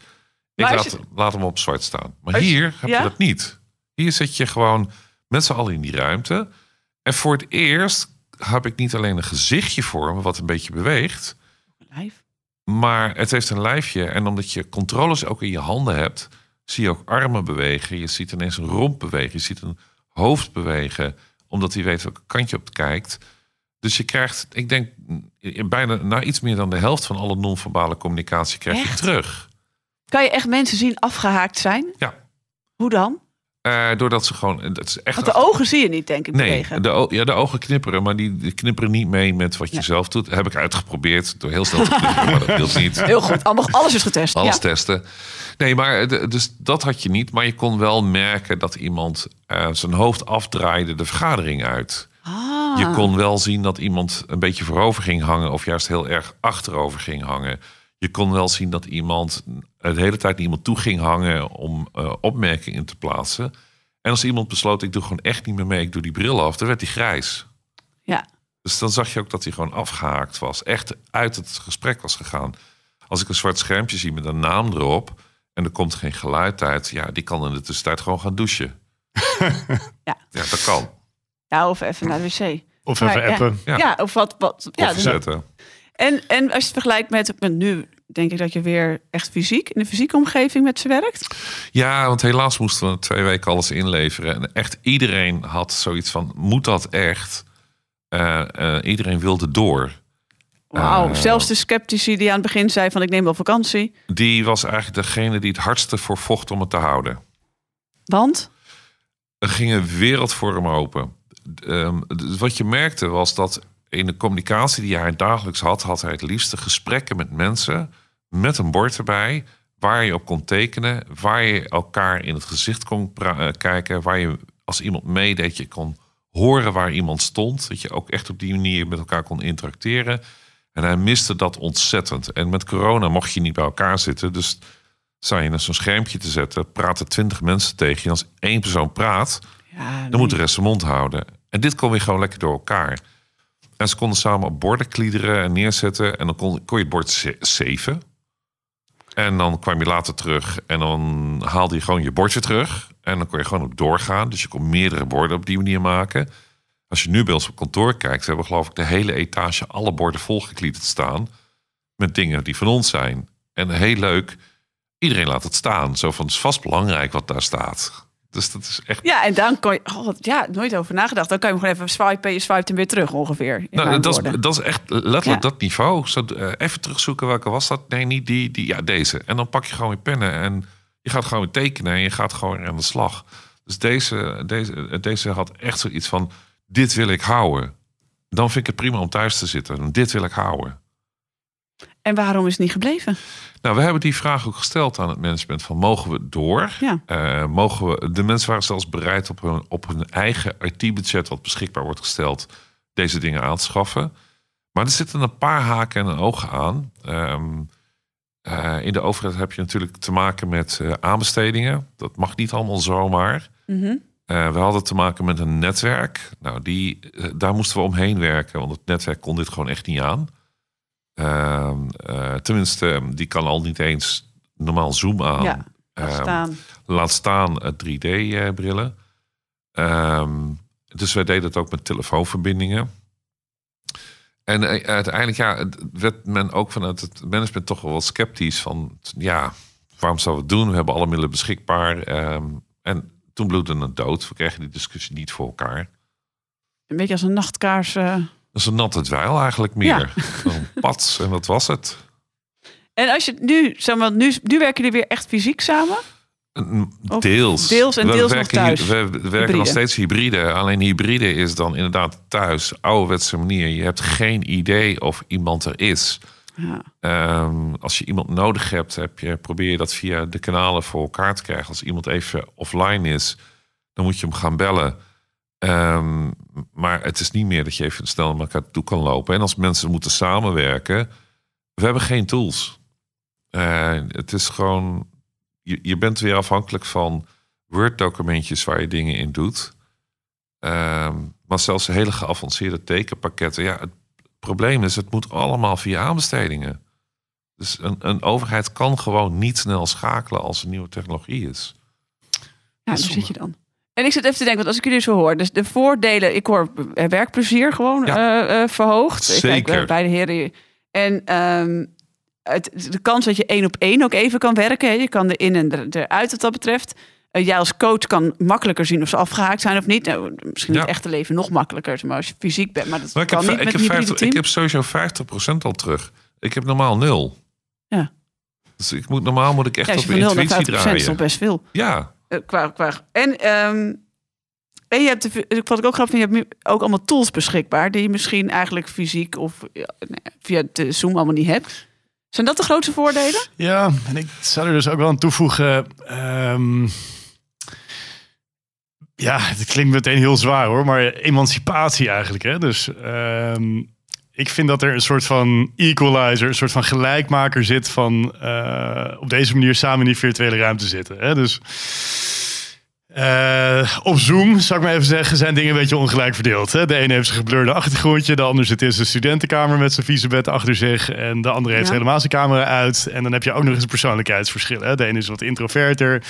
Ik laat, laat hem op zwart staan. Maar je- hier heb ja? je dat niet. Hier zit je gewoon met z'n allen in die ruimte. En voor het eerst heb ik niet alleen een gezichtje voor me wat een beetje beweegt. Live. Maar het heeft een lijfje. En omdat je controles ook in je handen hebt, zie je ook armen bewegen. Je ziet ineens een romp bewegen. Je ziet een hoofd bewegen. Omdat hij weet welke kant je op kijkt. Dus je krijgt, ik denk, bijna na iets meer dan de helft van alle non-verbale communicatie krijg je Echt? terug. Kan je echt mensen zien afgehaakt zijn? Ja. Hoe dan? Eh, doordat ze gewoon... Dat is echt Want de ogen zie je niet, denk ik, Nee, de, ja, de ogen knipperen, maar die, knipperen niet mee met wat je Ja. zelf doet. Heb ik uitgeprobeerd door heel snel te knipperen, maar dat hielp niet. Heel goed, alles is getest. Alles ja. testen. Nee, maar de- dus dat had je niet. Maar je kon wel merken dat iemand eh, zijn hoofd afdraaide de vergadering uit. Ah. Je kon wel zien dat iemand een beetje voorover ging hangen of juist heel erg achterover ging hangen. Je kon wel zien dat iemand de hele tijd naar iemand toe ging hangen om eh, opmerkingen te plaatsen. En als iemand besloot, ik doe gewoon echt niet meer mee, ik doe die bril af, dan werd hij grijs. Ja. Dus dan zag je ook dat hij gewoon afgehaakt was. Echt uit het gesprek was gegaan. Als ik een zwart schermpje zie met een naam erop... en er komt geen geluid uit... ja, die kan in de tussentijd gewoon gaan douchen. Ja. Ja, dat kan. Ja, of even naar de wc. Of Maar even ja. appen. Ja. Ja, of wat. wat ja, dus-. En, en als je het vergelijkt met, met nu, denk ik dat je weer echt fysiek, in de fysieke omgeving met ze werkt. Ja, want helaas moesten we twee weken alles inleveren. En echt iedereen had zoiets van, moet dat echt? Eh, eh, iedereen wilde door. Wauw, Eh. zelfs de sceptici die aan het begin zei van ik neem wel vakantie. Die was eigenlijk degene die het hardste voor vocht om het te houden. Want? Er ging een wereld voor hem open. Ehm, wat je merkte was dat in de communicatie die hij dagelijks had, had hij het liefste gesprekken met mensen met een bord erbij, waar je op kon tekenen, waar je elkaar in het gezicht kon eh, kijken, waar je als iemand meedeed, je kon horen waar iemand stond, dat je ook echt op die manier met elkaar kon interacteren. En hij miste dat ontzettend. En met corona mocht je niet bij elkaar zitten, dus sta je naar zo'n schermpje te zetten, praten twintig mensen tegen je. Als één persoon praat, Ja, dan moet de rest zijn mond houden. En dit kon weer gewoon lekker door elkaar. En ze konden samen op borden kliederen en neerzetten. En dan kon, kon je het bord ze- zeven. En dan kwam je later terug. En dan haalde je gewoon je bordje terug. En dan kon je gewoon op doorgaan. Dus je kon meerdere borden op die manier maken. Als je nu bij ons op kantoor kijkt... hebben we geloof ik de hele etage alle borden volgekliederd staan. Met dingen die van ons zijn. En heel leuk, iedereen laat het staan. Zo van, het is vast belangrijk wat daar staat. Dus dat is echt Ja, en dan kan je, oh, ja, nooit over nagedacht. Dan kan je hem gewoon even swipen, je swipet hem weer terug ongeveer. Nou, dat, is, dat is echt letterlijk Ja. dat niveau. Zo, eh, even terugzoeken welke was dat? Nee, niet die, die. Ja, deze. En dan pak je gewoon je pennen en je gaat gewoon weer tekenen en je gaat gewoon aan de slag. Dus deze, deze, deze had echt zoiets van: dit wil ik houden. Dan vind ik het prima om thuis te zitten. Dit wil ik houden. En waarom is het niet gebleven? Nou, we hebben die vraag ook gesteld aan het management: van mogen we door? Ja. Eh, mogen we, de mensen waren zelfs bereid op hun, op hun eigen IT-budget, wat beschikbaar wordt gesteld, deze dingen aan te schaffen. Maar er zitten een paar haken en ogen aan. Ehm, eh, in de overheid heb je natuurlijk te maken met eh, aanbestedingen. Dat mag niet allemaal zomaar. Mhm. We hadden te maken met een netwerk. Nou, die, daar moesten we omheen werken, want het netwerk kon dit gewoon echt niet aan. Ehm, eh, tenminste, eh, die kan al niet eens normaal Zoom aan. Ja, Ehm, staan. laat staan 3D-brillen. Ehm, dus wij deden het ook met telefoonverbindingen. En eh, uiteindelijk ja, werd men ook vanuit het management toch wel wat sceptisch van... ja, waarom zouden we het doen? We hebben alle middelen beschikbaar. En toen bloedde het dood. We kregen die discussie niet voor elkaar. Een beetje als een nachtkaars. Is een natte dweil eigenlijk meer. Een pats en dat was het. En als je nu, zeg maar, nu, nu werken jullie weer echt fysiek samen? Of Deels. deels en We deels nog werken thuis. hier- we werken Hybride. nog steeds hybride. Alleen hybride is dan inderdaad thuis, ouderwetse manier. Je hebt geen idee of iemand er is. Ja. Ehm, als je iemand nodig hebt, heb je, probeer je dat via de kanalen voor elkaar te krijgen. Als iemand even offline is, dan moet je hem gaan bellen. Ehm, maar het is niet meer dat je even snel naar elkaar toe kan lopen. En als mensen moeten samenwerken, we hebben geen tools. Eh, het is gewoon, je, je bent weer afhankelijk van Word-documentjes waar je dingen in doet. Ehm, maar zelfs hele geavanceerde tekenpakketten. Ja, het probleem is, het moet allemaal via aanbestedingen. Dus een, een overheid kan gewoon niet snel schakelen als er nieuwe technologie is. Ja, daar zit je dan. En ik zit even te denken, want als ik jullie zo hoor, dus de voordelen, ik hoor werkplezier gewoon Ja. eh, eh, verhoogd. Ik kijk, Zeker. eh, bij de heren. En ehm, het, de kans dat je één op één ook even kan werken. hè, Je kan erin en er- eruit wat dat betreft. Jij als coach kan makkelijker zien of ze afgehaakt zijn of niet. Nou, misschien Ja. het echte leven nog makkelijker, maar als je fysiek bent. Maar dat Maar ik kan heb, niet ik, met heb een hybride 50, team. ik heb sowieso 50% al terug. Ik heb normaal nul. Ja. Dus ik moet, normaal moet ik echt ja, op je van 0 naar intuïtie 50 is toch draaien. best veel. Ja, qua, qua, en, ehm, en je hebt, wat ik ook grappig vind, je hebt ook allemaal tools beschikbaar... die je misschien eigenlijk fysiek of via de Zoom allemaal niet hebt. Zijn dat de grootste voordelen? Ja, en ik zou er dus ook wel aan toevoegen. ehm, ja, het klinkt meteen heel zwaar hoor, maar emancipatie eigenlijk. Hè? Dus ehm, ik vind dat er een soort van equalizer, een soort van gelijkmaker zit van eh, op deze manier samen in die virtuele ruimte zitten. Hè? Dus eh, op Zoom, zou ik maar even zeggen, zijn dingen een beetje ongelijk verdeeld. Hè? De ene heeft zijn gebleurde achtergrondje, de ander zit in zijn studentenkamer met zijn vieze bed achter zich. En de andere heeft Ja. helemaal zijn camera uit. En dan heb je ook nog eens persoonlijkheidsverschillen. Hè? De ene is wat introverter,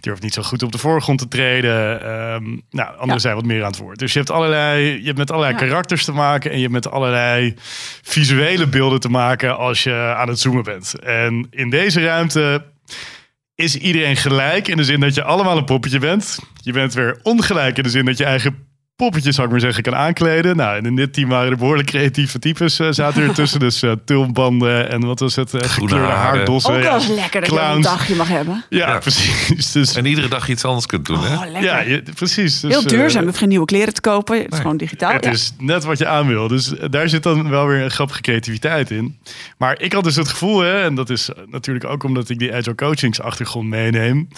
durft niet zo goed op de voorgrond te treden. Ehm, nou, anderen Ja. zijn wat meer aan het woord. Dus je hebt, allerlei, je hebt met allerlei Ja. karakters te maken en je hebt met allerlei visuele beelden te maken als je aan het zoomen bent. En in deze ruimte is iedereen gelijk in de zin dat je allemaal een poppetje bent. Je bent weer ongelijk in de zin dat je eigen poppetjes, zou ik maar zeggen, kan aankleden. Nou, en in dit team waren er behoorlijk creatieve types eh, zaten er tussen. Dus eh tulbanden en wat was het? eh, gekleurde haardossen. Ook wel eens lekker dat je een dagje mag hebben. Ja, Ja. precies. Dus, En iedere dag iets anders kunt doen, hè? Oh, lekker. ja, je, precies. Dus, Heel duurzaam. hoeft geen nieuwe kleren te kopen. Het is Nee. gewoon digitaal. Het Ja. is net wat je aan wil. Dus daar zit dan wel weer een grappige creativiteit in. Maar ik had dus het gevoel, hè, en dat is natuurlijk ook omdat ik die agile coachings achtergrond meeneem,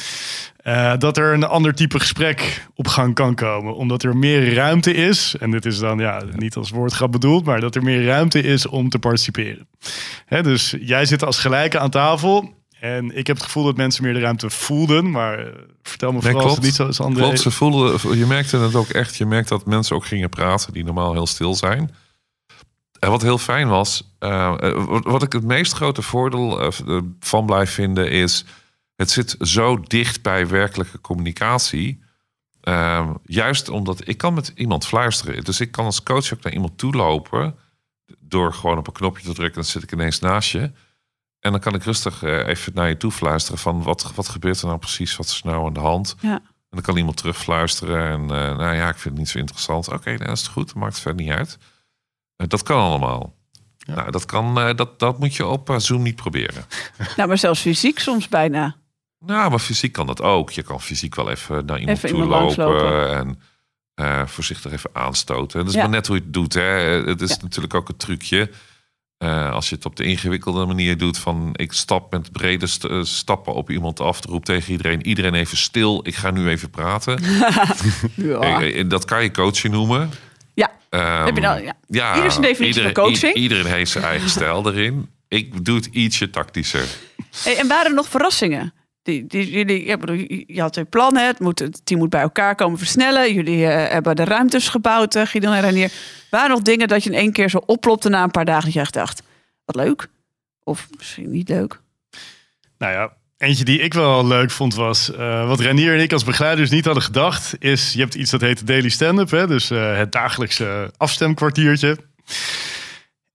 eh, dat er een ander type gesprek op gang kan komen. Omdat er meer ruimte is. En dit is dan ja, niet als woordgrap bedoeld, maar dat er meer ruimte is om te participeren. Hè, dus jij zit als gelijke aan tafel. En ik heb het gevoel dat mensen meer de ruimte voelden. Maar eh, vertel me vooral klopt. niet zo is, André. Klopt, ze voelden, je merkte het ook echt. Je merkte dat mensen ook gingen praten die normaal heel stil zijn. En wat heel fijn was, eh, eh, wat, ik het meest grote voordeel van blijf vinden is... het zit zo dicht bij werkelijke communicatie. Eh, juist omdat ik kan met iemand fluisteren. Dus ik kan als coach ook naar iemand toe lopen... door gewoon op een knopje te drukken, dan zit ik ineens naast je... En dan kan ik rustig eh, even naar je toe fluisteren van wat, wat gebeurt er nou precies, wat is er nou aan de hand? Ja. En dan kan iemand terugfluisteren en eh, nou ja, ik vind het niet zo interessant. Oké, dan is het goed, dat maakt het verder niet uit. Eh, dat kan allemaal. Nou, dat, kan, eh, dat, dat moet je op Zoom niet proberen. Nou, maar zelfs fysiek soms bijna. Nou, maar fysiek kan dat ook. Je kan fysiek wel even naar iemand Even toe iemand lopen en eh, voorzichtig even aanstoten. Dat is Ja. maar net hoe je het doet. Hè. Het is Ja. natuurlijk ook een trucje. Eh, als je het op de ingewikkelde manier doet van ik stap met brede st- eh, stappen op iemand af, roep tegen iedereen, iedereen even stil, ik ga nu even praten. Ja. Dat kan je coaching noemen. Ja. Ehm, Heb je nou- ja. ja, Ieder zijn definitie van iedereen- coaching. i- iedereen heeft zijn eigen stijl erin. Ik doe het ietsje tactischer. Hey, en waren er nog verrassingen? Die, die, jullie, bedoel, je had een plan, hè? Het, moet, het team moet bij elkaar komen versnellen. Jullie eh, hebben de ruimtes gebouwd, uh, en Renier. Waren nog dingen dat je in één keer zo oplopte na een paar dagen dat je echt dacht, wat leuk? Of misschien niet leuk? Nou ja, eentje die ik wel leuk vond was... eh, wat Renier en ik als begeleiders niet hadden gedacht... is, je hebt iets dat heet Daily Stand-up. Dus het dagelijkse afstemkwartiertje.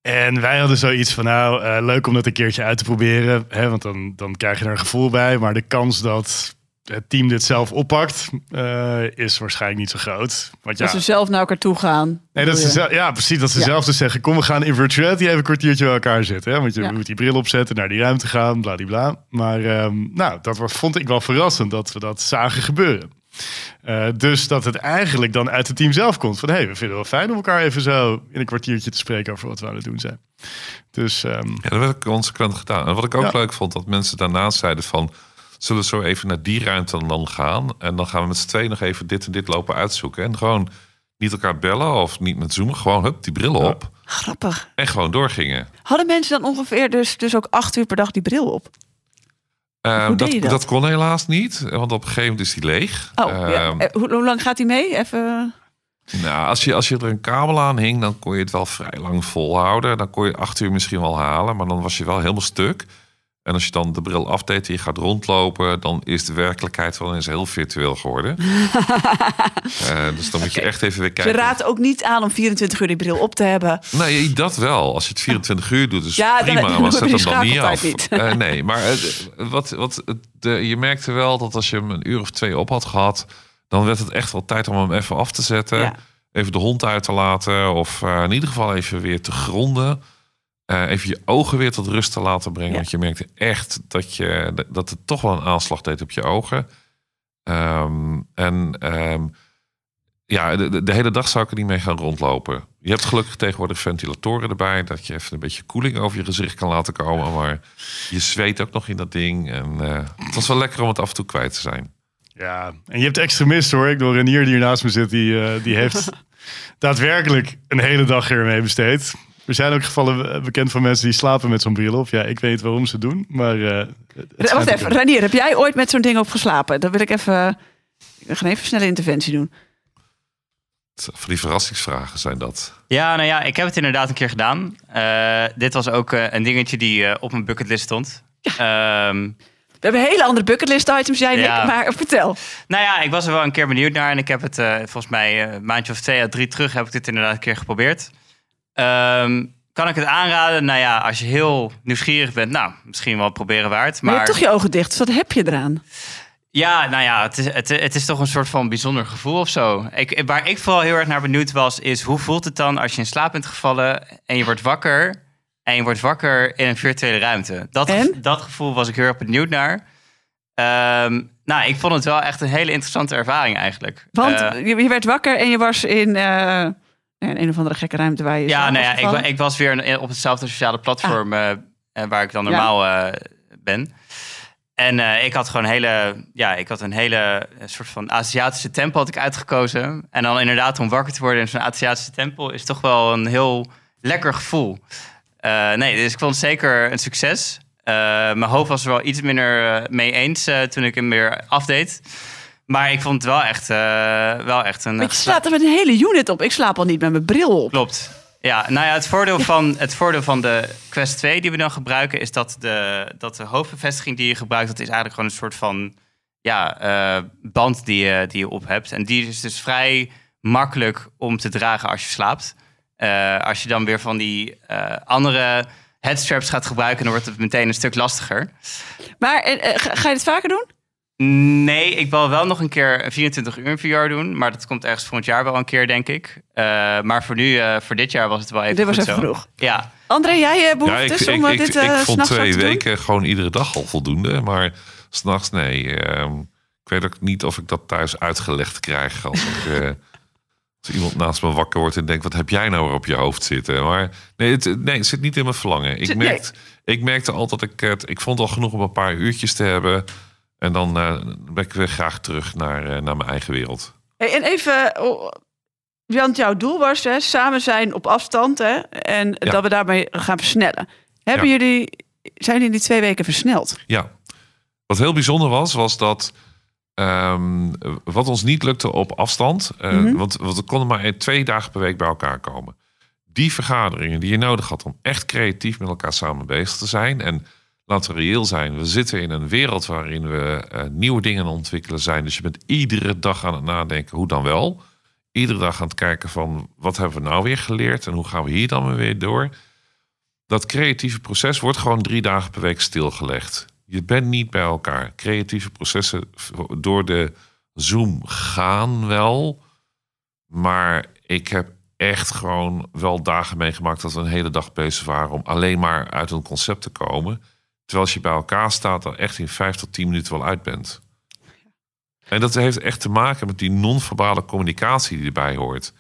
En wij hadden zoiets van, nou, eh, leuk om dat een keertje uit te proberen. Hè? Want dan, dan krijg je er een gevoel bij. Maar de kans dat het team dit zelf oppakt... eh, is waarschijnlijk niet zo groot. Want ja, Dat ze zelf naar elkaar toe gaan. Nee, dat ze ja, precies. Dat ze Ja. zelf dus zeggen: Kom, we gaan in virtuality even een kwartiertje bij elkaar zitten. Hè? Want je Ja. moet die bril opzetten, naar die ruimte gaan, bladibla. Maar ehm, nou, dat was, vond ik wel verrassend dat we dat zagen gebeuren. Eh, dus dat het eigenlijk dan uit het team zelf komt. Van hé, hey, we vinden het wel fijn om elkaar even zo in een kwartiertje te spreken over wat we aan het doen zijn. Dus ehm, Ja, dat werd consequent gedaan. En wat ik ook Ja. leuk vond, dat mensen daarnaast zeiden van... zullen we zo even naar die ruimte dan gaan? En dan gaan we met z'n tweeën nog even dit en dit lopen uitzoeken. En gewoon niet elkaar bellen of niet met zoomen. Gewoon hup, die bril op. Grappig. En gewoon doorgingen. Hadden mensen dan ongeveer dus, dus ook acht uur per dag die bril op? Eh, deed dat, dat? dat kon helaas niet, want op een gegeven moment is die leeg. Oh, ja. Ehm, Eh, hoe, hoe lang gaat hij mee? Even... Nou, als je, als je er een kabel aan hing, dan kon je het wel vrij lang volhouden. Dan kon je acht uur misschien wel halen, maar dan was je wel helemaal stuk. En als je dan de bril afdeed en je gaat rondlopen, dan is de werkelijkheid wel eens heel virtueel geworden. Eh, dus dan moet je echt even weer kijken. raad ook niet aan om 24 uur die bril op te hebben. Nee, dat wel. Als je het 24 uur doet, is Ja, prima. dan maar zet je hem dan niet af. niet. Eh, nee, maar wat, wat, de, je merkte wel dat als je hem een uur of twee op had gehad... dan werd het echt wel tijd om hem even af te zetten. Ja. Even de hond uit te laten. Of eh, in ieder geval even weer te gronden. Eh, even je ogen weer tot rust te laten brengen. Ja. Want je merkte echt dat, je, dat het toch wel een aanslag deed op je ogen. Ehm, en ehm, ja, de, hele dag zou ik er niet mee gaan rondlopen. Je hebt gelukkig tegenwoordig ventilatoren erbij, dat je even een beetje koeling over je gezicht kan laten komen. Maar je zweet ook nog in dat ding. En eh, het was wel lekker om het af en toe kwijt te zijn. Ja, en je hebt extremisten hoor. Ik door Renier die hier naast me zit, die, eh, die heeft daadwerkelijk een hele dag hiermee besteed. Er zijn ook gevallen eh, bekend van mensen die slapen met zo'n bril op. Ja, ik weet niet waarom ze het doen, maar... eh, Wacht even. Ranier, heb jij ooit met zo'n ding op geslapen? Dan wil ik even... Ik ga even een snelle interventie doen. Van die verrassingsvragen zijn dat. Ja, nou ja, ik heb het inderdaad een keer gedaan. Eh, dit was ook eh, een dingetje die eh, op mijn bucketlist stond. Ehm, We hebben hele andere bucketlist items, jij Ja. ik, maar vertel. nou ja, ik was er wel een keer benieuwd naar. En ik heb het eh, volgens mij eh, een maandje of twee à drie terug... heb ik dit inderdaad een keer geprobeerd. Ehm, kan ik het aanraden? Nou ja, als je heel nieuwsgierig bent... nou, misschien wel proberen waard. Maar, Maar, je hebt toch je ogen dicht, dus wat heb je eraan? Ja, nou ja, het is, het, het is toch een soort van bijzonder gevoel of zo. Ik, waar ik vooral heel erg naar benieuwd was, is hoe voelt het dan als je in slaap bent gevallen en je wordt wakker en je wordt wakker in een virtuele ruimte? Dat, dat gevoel was ik heel erg benieuwd naar. Ehm, nou, ik vond het wel echt een hele interessante ervaring eigenlijk. Want Eh, je, werd wakker en je was in, eh, in een of andere gekke ruimte waar je... ja, nou ja, ik, ik was weer op hetzelfde sociale platform eh, eh, waar ik dan Ja. normaal eh, ben. En eh, ik had gewoon hele, ja, ik had een hele soort van Aziatische tempel had ik uitgekozen. En dan inderdaad om wakker te worden in zo'n Aziatische tempel is toch wel een heel lekker gevoel. Nee, dus ik vond het zeker een succes. Mijn hoofd was er wel iets minder mee eens toen ik hem weer afdeed. Maar ik vond het wel echt, eh, wel echt een... Want je eh, slaat er met een hele unit op. Ik slaap al niet met mijn bril op. Klopt. Ja, nou ja, het voordeel, van, het voordeel van de Quest 2 die we dan gebruiken, is dat de, dat de hoofdbevestiging die je gebruikt, dat is eigenlijk gewoon een soort van ja, eh, band die je, die je op hebt. En die is dus vrij makkelijk om te dragen als je slaapt. Als je dan weer van die andere headstraps gaat gebruiken, dan wordt het meteen een stuk lastiger. Maar ga, ga je het vaker doen? Nee, ik wil wel nog een keer een 24 uur VR doen. Maar dat komt ergens volgend jaar wel een keer, denk ik. Eh, maar voor nu, eh, voor dit jaar was het wel even Dit was goed even zo. genoeg. Ja, André, jij eh Ja, behoeftes ik, om ik, dit ik, eh, ik vond twee weken gewoon iedere dag al voldoende. Maar s'nachts nee. Ehm, ik weet ook niet of ik dat thuis uitgelegd krijg. Als, ik, eh, als iemand naast me wakker wordt en denkt... wat heb jij nou weer op je hoofd zitten? Maar nee, het, nee, het zit niet in mijn verlangen. Ik, merkte, ik merkte altijd dat ik het... Ik vond al genoeg om een paar uurtjes te hebben. En dan eh, ben ik weer graag terug naar, eh, naar mijn eigen wereld. Hey, en even, oh, want jouw doel was hè, samen zijn op afstand hè, en Ja. dat we daarmee gaan versnellen. Hebben Ja. jullie, zijn jullie die twee weken versneld? Ja. Wat heel bijzonder was, was dat ehm, wat ons niet lukte op afstand, eh, Mhm. want, want we konden maar twee dagen per week bij elkaar komen. Die vergaderingen die je nodig had om echt creatief met elkaar samen bezig te zijn. En laten zijn, we zitten in een wereld waarin we eh, nieuwe dingen ontwikkelen zijn. Dus je bent iedere dag aan het nadenken, hoe dan wel? Iedere dag aan het kijken van, wat hebben we nou weer geleerd en hoe gaan we hier dan weer door? dat creatieve proces wordt gewoon drie dagen per week stilgelegd. Je bent niet bij elkaar. Creatieve processen door de Zoom gaan wel. Maar ik heb echt gewoon wel dagen meegemaakt dat we een hele dag bezig waren om alleen maar uit een concept te komen. Terwijl als je bij elkaar staat, dan echt in vijf tot tien minuten wel uit bent. En dat heeft echt te maken met die non-verbale communicatie die erbij hoort.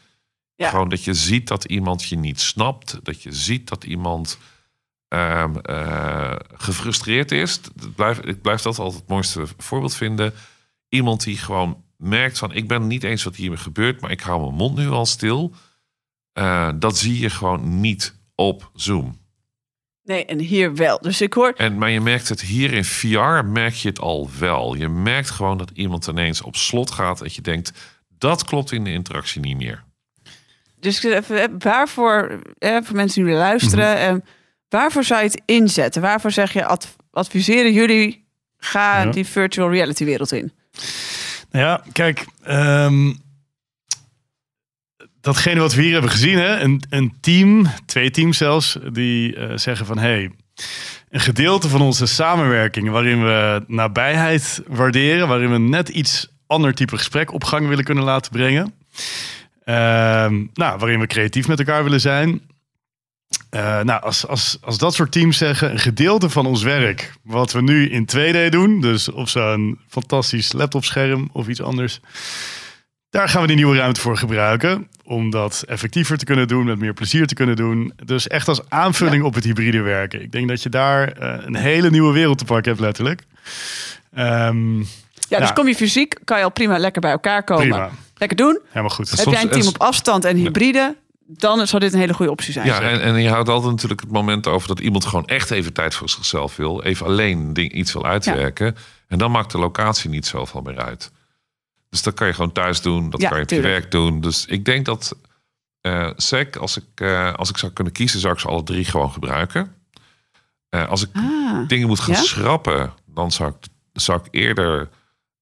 Ja. Gewoon dat je ziet dat iemand je niet snapt. Dat je ziet dat iemand ehm, eh, gefrustreerd is. Dat blijf, ik blijf dat altijd het mooiste voorbeeld vinden. Iemand die gewoon merkt van... ik ben niet eens wat hier gebeurt... maar ik hou mijn mond nu al stil. Eh, dat zie je gewoon niet op Zoom. Nee, en hier wel. Dus ik hoor, En, maar je merkt het hier in VR, merk je het al wel. Je merkt gewoon dat iemand ineens op slot gaat... dat je denkt, dat klopt in de interactie niet meer. dus even, waarvoor, eh, voor mensen die nu luisteren, eh, waarvoor zou je het inzetten? Waarvoor zeg je, adv- adviseren jullie, ga Ja. die virtual reality wereld in? Nou ja, kijk, ehm, datgene wat we hier hebben gezien, hè, een, een team, twee teams zelfs, die eh, zeggen van hey, een gedeelte van onze samenwerking waarin we nabijheid waarderen, waarin we net iets ander type gesprek op gang willen kunnen laten brengen. Ehm, nou, waarin we creatief met elkaar willen zijn. Eh, nou, als, als, als dat soort teams zeggen, een gedeelte van ons werk, wat we nu in 2D doen, dus op zo'n fantastisch laptopscherm of iets anders, daar gaan we die nieuwe ruimte voor gebruiken. Om dat effectiever te kunnen doen, met meer plezier te kunnen doen. Dus echt als aanvulling op het hybride werken. Ik denk dat je daar eh, een hele nieuwe wereld te pakken hebt, letterlijk. Ehm, Ja, dus Ja. kom je fysiek, kan je al prima lekker bij elkaar komen. prima, Lekker doen. helemaal goed. Heb Soms- jij een team op afstand en hybride, dan zou dit een hele goede optie zijn. Ja, en, en je houdt altijd natuurlijk het moment over dat iemand gewoon echt even tijd voor zichzelf wil. Even alleen ding, iets wil uitwerken. En dan maakt de locatie niet zoveel meer uit. Dus dat kan je gewoon thuis doen. Dat Ja, kan je op je werk doen. Dus ik denk dat eh SEC, als ik, eh, als ik zou kunnen kiezen, zou ik ze alle drie gewoon gebruiken. Eh, als ik Ah, dingen moet gaan Ja? schrappen, dan zou ik, zou ik eerder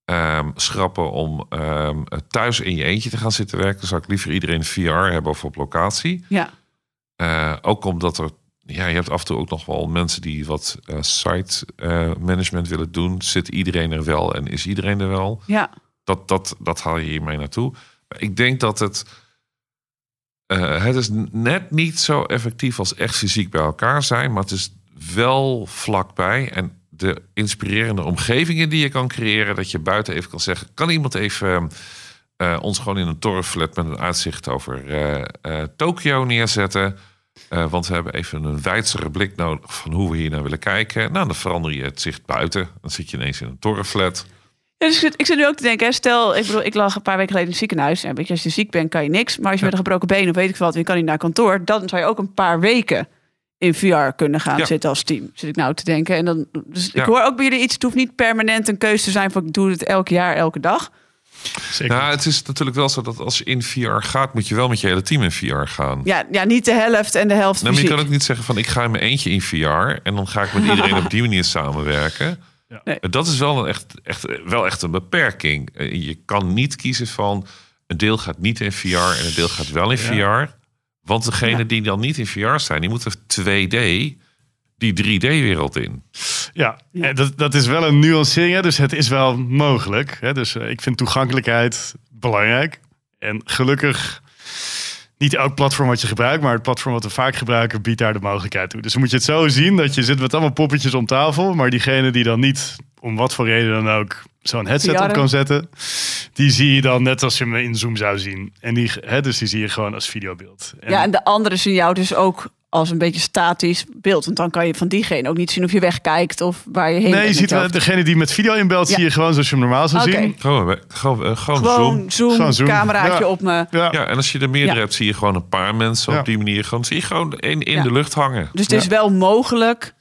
ehm, schrappen om ehm, thuis in je eentje te gaan zitten werken. Dan zou ik liever iedereen VR hebben of op locatie. ja. Ook omdat er, ja, je hebt af en toe ook nog wel mensen die wat site management willen doen. Zit iedereen er wel en is iedereen er wel? ja. Dat, dat, dat haal je hiermee naartoe. Ik denk dat het. eh, het is net niet zo effectief als echt fysiek bij elkaar zijn, maar het is wel vlakbij. En de inspirerende omgevingen die je kan creëren, dat je buiten even kan zeggen: kan iemand even eh, ons gewoon in een torenflat met een uitzicht over eh, Tokio neerzetten? Want we hebben even een wijdzere blik nodig van hoe we hier naar willen kijken. Nou, dan verander je het zicht buiten. Dan zit je ineens in een torenflat. Ja, dus ik zit- ik zit nu ook te denken, hè, stel, ik bedoel, ik lag een paar weken geleden in het ziekenhuis. En weet je, als je ziek bent, kan je niks. Maar als je met een gebroken been of weet ik wat, en je kan niet naar kantoor, dan zou je ook een paar weken in VR kunnen gaan Ja. zitten als team. Zit ik nou te denken. En dan, dus ik hoor ook bij jullie iets. Het hoeft niet permanent een keuze te zijn van ik doe het elk jaar, elke dag. Zeker. Nou, het is natuurlijk wel zo dat als je in VR gaat, moet je wel met je hele team in VR gaan. Ja, ja niet de helft en de helft Nou, maar je kan ook niet zeggen van ik ga in mijn eentje in VR en dan ga ik met iedereen op die manier samenwerken. Ja. Nee. Dat is wel, een echt, echt, wel echt een beperking. Eh, Je kan niet kiezen van een deel gaat niet in VR en een deel gaat wel in VR. Want degene Ja. die dan niet in VR zijn, die moeten 2D die 3D-wereld in. Ja, Ja. en dat, dat is wel een nuancering. hè, Dus het is wel mogelijk. Hè? Dus eh, ik vind toegankelijkheid belangrijk. En gelukkig niet elk platform wat je gebruikt, maar het platform wat we vaak gebruiken biedt daar de mogelijkheid toe. Dus dan moet je het zo zien dat je zit met allemaal poppetjes om tafel, maar diegene die dan niet, om wat voor reden dan ook, zo'n headset op kan zetten, die zie je dan net als je hem in Zoom zou zien. En die, hè, dus die zie je gewoon als videobeeld. En- Ja, en de andere zien jou dus ook als een beetje statisch beeld. Want dan kan je van diegene ook niet zien of je wegkijkt of waar je heen Nee, je ziet wel, degene die met video inbelt, Ja. zie je gewoon zoals je hem normaal zou Oké. zien. Gewoon, gewoon, eh, gewoon, Zoom. Gewoon zoom, Gewoon zoom. cameraatje Ja. op me. Ja. Ja, en als je er meerdere Ja. hebt, zie je gewoon een paar mensen Ja. op die manier. Gewoon, zie je gewoon in, in Ja. de lucht hangen. Dus het is wel mogelijk.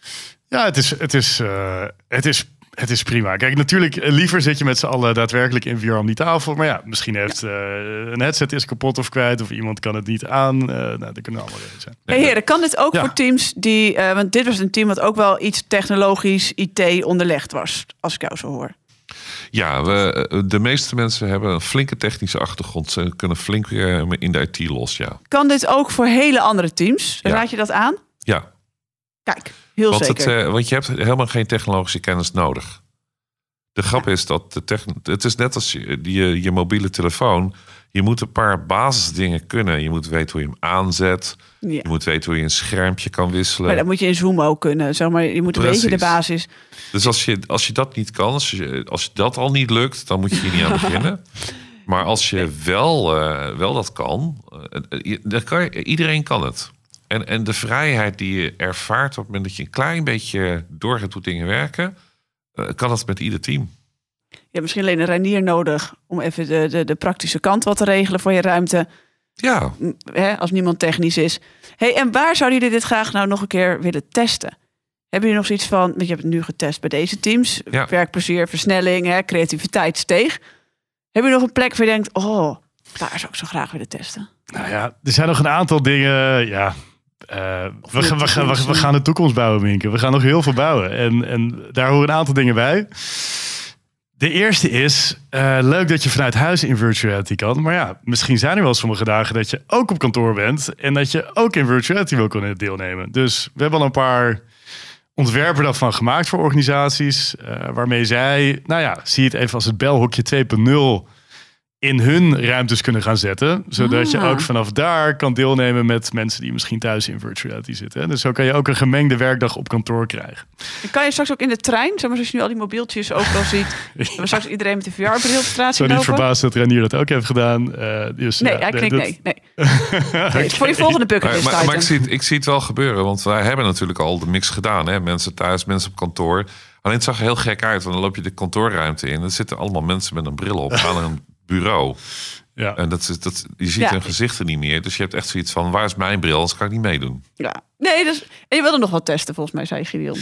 Ja, het is, het is, eh, het is, het is prima. Kijk, natuurlijk, eh, liever zit je met z'n allen daadwerkelijk in VR om die tafel. Maar ja, misschien heeft eh, een headset is kapot of kwijt. Of iemand kan het niet aan. Eh nou, dat kunnen allemaal redenen zijn. Hey heren, kan dit ook Ja. voor teams die... eh, want dit was een team wat ook wel iets technologisch, IT onderlegd was. Als ik jou zo hoor. Ja, we, de meeste mensen hebben een flinke technische achtergrond. Ze kunnen flink in de IT los, ja. Kan dit ook voor hele andere teams? Ja. Raad je dat aan? Ja, Kijk, heel want, het, zeker. eh, want je hebt helemaal geen technologische kennis nodig. De grap is dat de techn- het is net als je, je, je mobiele telefoon. Je moet een paar basisdingen kunnen. Je moet weten hoe je hem aanzet. ja. Je moet weten hoe je een schermpje kan wisselen. Maar dat moet je in Zoom ook kunnen. Zeg maar, je moet een beetje de basis. Dus als je, als je dat niet kan, als je, als je dat al niet lukt, dan moet je hier niet aan beginnen. Maar als je wel, eh, wel dat kan, eh, eh, dan kan je, iedereen kan het. En, en de vrijheid die je ervaart op het moment dat je een klein beetje door hebt hoe dingen werken, eh, kan dat met ieder team. Je hebt misschien alleen een reinier nodig om even de, de, de praktische kant wat te regelen voor je ruimte. Ja, m, Hè, als niemand technisch is. Hey, en waar zouden jullie dit graag nou nog een keer willen testen? Hebben jullie nog zoiets van, want je hebt het nu getest bij deze teams. Ja. Werkplezier, versnelling, hè, creativiteit steeg. Heb je nog een plek waar je denkt, oh, daar zou ik zo graag willen testen? Nou ja, er zijn nog een aantal dingen. Ja, eh, we, we, we, we gaan de toekomst bouwen, Minke. We gaan nog heel veel bouwen. En, en daar horen een aantal dingen bij. De eerste is, eh, leuk dat je vanuit huis in virtual reality kan. Maar ja, misschien zijn er wel sommige dagen dat je ook op kantoor bent. En dat je ook in virtual reality wil kunnen deelnemen. Dus we hebben al een paar ontwerpen daarvan gemaakt voor organisaties. eh, waarmee zij, nou ja, zie het even als het belhokje 2.0 in hun ruimtes kunnen gaan zetten. Zodat je Ah. ook vanaf daar kan deelnemen met mensen die misschien thuis in virtual reality zitten. hè. Dus zo kan je ook een gemengde werkdag op kantoor krijgen. En kan je straks ook in de trein, zeg maar zoals je nu al die mobieltjes overal ziet, we straks iedereen met de VR-bril op straat Zo niet verbaasd dat Renier dat ook heeft gedaan. Eh, dus, Nee, ja, hij dat- nee. nee. nee. Voor je volgende Maar, bucketlist maar, maar item. ik, zie het, ik zie het wel gebeuren, want wij hebben natuurlijk al de mix gedaan. Hè? Mensen thuis, mensen op kantoor. Alleen het zag er heel gek uit, want dan loop je de kantoorruimte in. Er zitten allemaal mensen met een bril op aan een bureau. Ja. En dat is, dat, je ziet Ja. hun gezichten niet meer. Dus je hebt echt zoiets van, waar is mijn bril? Anders kan ik niet meedoen. Ja. Nee, dus, en je wilde nog wat testen volgens mij, zei Gideon.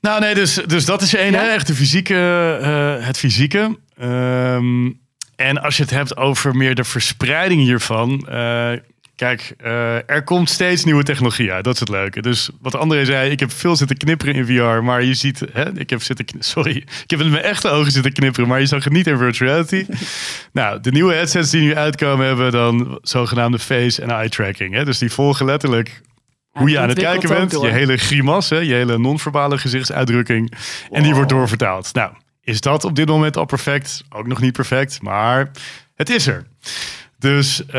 Nou nee, dus, dus dat is één, Ja? hè? echt de fysieke, eh, het fysieke. Ehm, en als je het hebt over meer de verspreiding hiervan. eh, kijk, eh, er komt steeds nieuwe technologie uit. Dat is het leuke. Dus wat André zei, ik heb veel zitten knipperen in VR. Maar je ziet, hè, ik heb zitten, sorry, ik heb in mijn echte ogen zitten knipperen. Maar je zag het niet in virtual reality. nou, de nieuwe headsets die nu uitkomen hebben dan zogenaamde face- en eye tracking. Hè? Dus die volgen letterlijk hoe je aan het kijken bent. Je hele grimas, hè, je hele non-verbale gezichtsuitdrukking. En die wordt doorvertaald. Nou, is dat op dit moment al perfect? Ook nog niet perfect, maar het is er. Dus eh,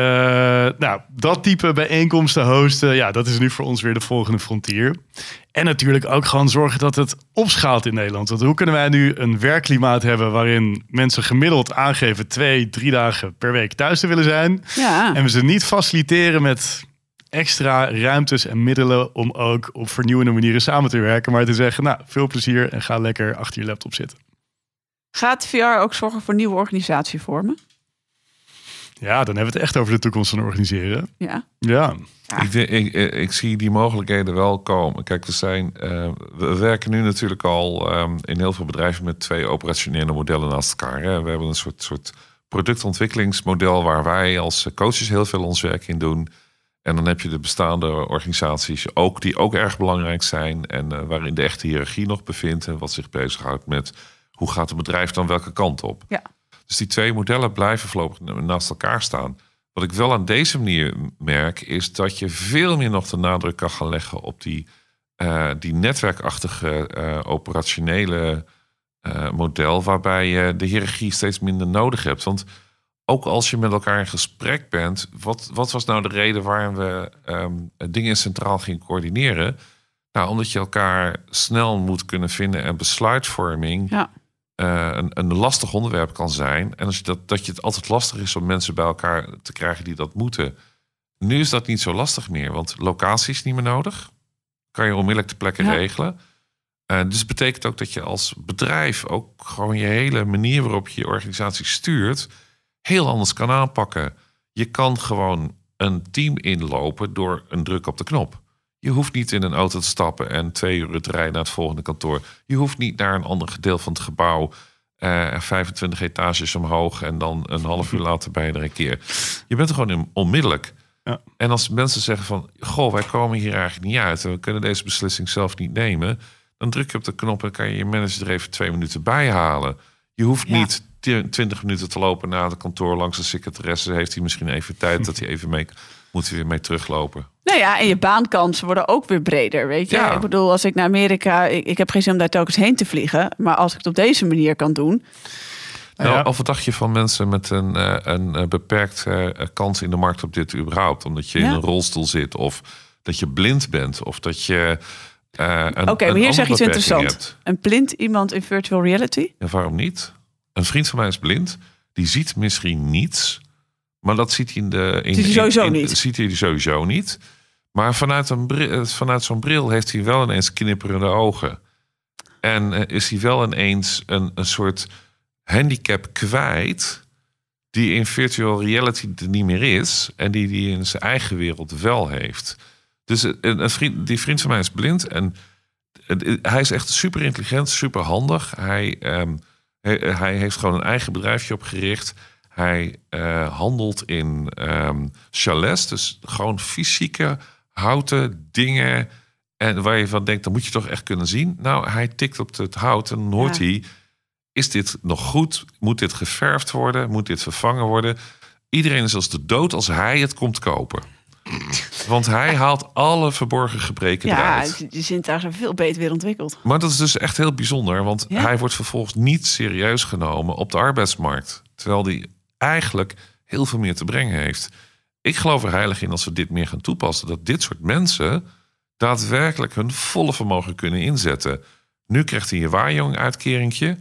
nou, dat type bijeenkomsten hosten, ja, dat is nu voor ons weer de volgende frontier. En natuurlijk ook gewoon zorgen dat het opschaalt in Nederland. Want hoe kunnen wij nu een werkklimaat hebben waarin mensen gemiddeld aangeven twee, drie dagen per week thuis te willen zijn? Ja. En we ze niet faciliteren met extra ruimtes en middelen om ook op vernieuwende manieren samen te werken. Maar te zeggen, nou, veel plezier en ga lekker achter je laptop zitten. Gaat VR ook zorgen voor nieuwe organisatievormen? Ja, dan hebben we het echt over de toekomst van organiseren. Ja. Ja, Ja. Ik, ik, ik, ik zie die mogelijkheden wel komen. Kijk, er zijn, eh, we werken nu natuurlijk al ehm, in heel veel bedrijven met twee operationele modellen naast elkaar. Hè. We hebben een soort, soort productontwikkelingsmodel waar wij als coaches heel veel ons werk in doen. En dan heb je de bestaande organisaties ook, die ook erg belangrijk zijn. En eh, waarin de echte hiërarchie nog bevindt. En wat zich bezighoudt met hoe gaat het bedrijf dan welke kant op. Ja. Dus die twee modellen blijven voorlopig naast elkaar staan. Wat ik wel aan deze manier merk, is dat je veel meer nog de nadruk kan gaan leggen op die, eh, die netwerkachtige eh, operationele eh, model, waarbij je de hiërarchie steeds minder nodig hebt. Want ook als je met elkaar in gesprek bent, wat, wat was nou de reden waarom we ehm, dingen centraal gingen coördineren? Nou, omdat je elkaar snel moet kunnen vinden en besluitvorming Ja. Eh, een, een lastig onderwerp kan zijn. En als je dat, dat je het altijd lastig is om mensen bij elkaar te krijgen die dat moeten. Nu is dat niet zo lastig meer, want locatie is niet meer nodig. Kan je onmiddellijk ter plekke Ja. regelen. Eh, dus het betekent ook dat je als bedrijf ook gewoon je hele manier waarop je je organisatie stuurt, heel anders kan aanpakken. Je kan gewoon een team inlopen door een druk op de knop. Je hoeft niet in een auto te stappen en twee uur te rijden naar het volgende kantoor. Je hoeft niet naar een ander gedeelte van het gebouw. eh 25 etages omhoog en dan een half uur later bij een keer. Je bent er gewoon onmiddellijk. Ja. En als mensen zeggen van... Goh, wij komen hier eigenlijk niet uit... en we kunnen deze beslissing zelf niet nemen... dan druk je op de knop en kan je je manager er even twee minuten bij halen. Je hoeft Ja. niet tw- 20 minuten te lopen naar het kantoor... langs de secretaresse. Heeft hij misschien even tijd dat hij even mee... moet hij weer mee teruglopen. Nou ja, en je baankansen worden ook weer breder, weet je. Ja. Ik bedoel, als ik naar Amerika... Ik, ik heb geen zin om daar telkens heen te vliegen. Maar als ik het op deze manier kan doen... Nou, Ja. Of wat dacht je van mensen met een, eh, een eh, beperkte eh, kans in de markt op dit überhaupt? Omdat je in een rolstoel zit of dat je blind bent of dat je eh een Oké, maar hier zeg je iets interessants. hebt. Een blind iemand in virtual reality? Ja, waarom niet? Een vriend van mij is blind. Die ziet misschien niets. Maar dat ziet hij in de... In, Ziet hij sowieso in- niet. Ziet hij sowieso niet. Maar vanuit, een bril, eh, vanuit zo'n bril heeft hij wel ineens knipperende ogen. En eh, is hij wel ineens een, een soort handicap kwijt... die in virtual reality er niet meer is... en die hij in zijn eigen wereld wel heeft. Dus een, een vriend, die vriend van mij is blind... en hij is echt super intelligent, super handig. Hij, ehm, hij, hij heeft gewoon een eigen bedrijfje opgericht. Hij eh, handelt in ehm chalets, dus gewoon fysieke houten dingen. En waar je van denkt, dan moet je toch echt kunnen zien. Nou, hij tikt op het hout en dan hoort Ja. hij... is dit nog goed? Moet dit geverfd worden? Moet dit vervangen worden? Iedereen is als de dood als hij het komt kopen. Want hij haalt alle verborgen gebreken Ja, eruit. die- die zintuigen zijn veel beter weer ontwikkeld. Maar dat is dus echt heel bijzonder, want Ja? hij wordt vervolgens niet serieus genomen op de arbeidsmarkt. Terwijl hij eigenlijk heel veel meer te brengen heeft. Ik geloof er heilig in als we dit meer gaan toepassen, dat dit soort mensen daadwerkelijk hun volle vermogen kunnen inzetten. Nu krijgt hij een waarjong uitkeringje,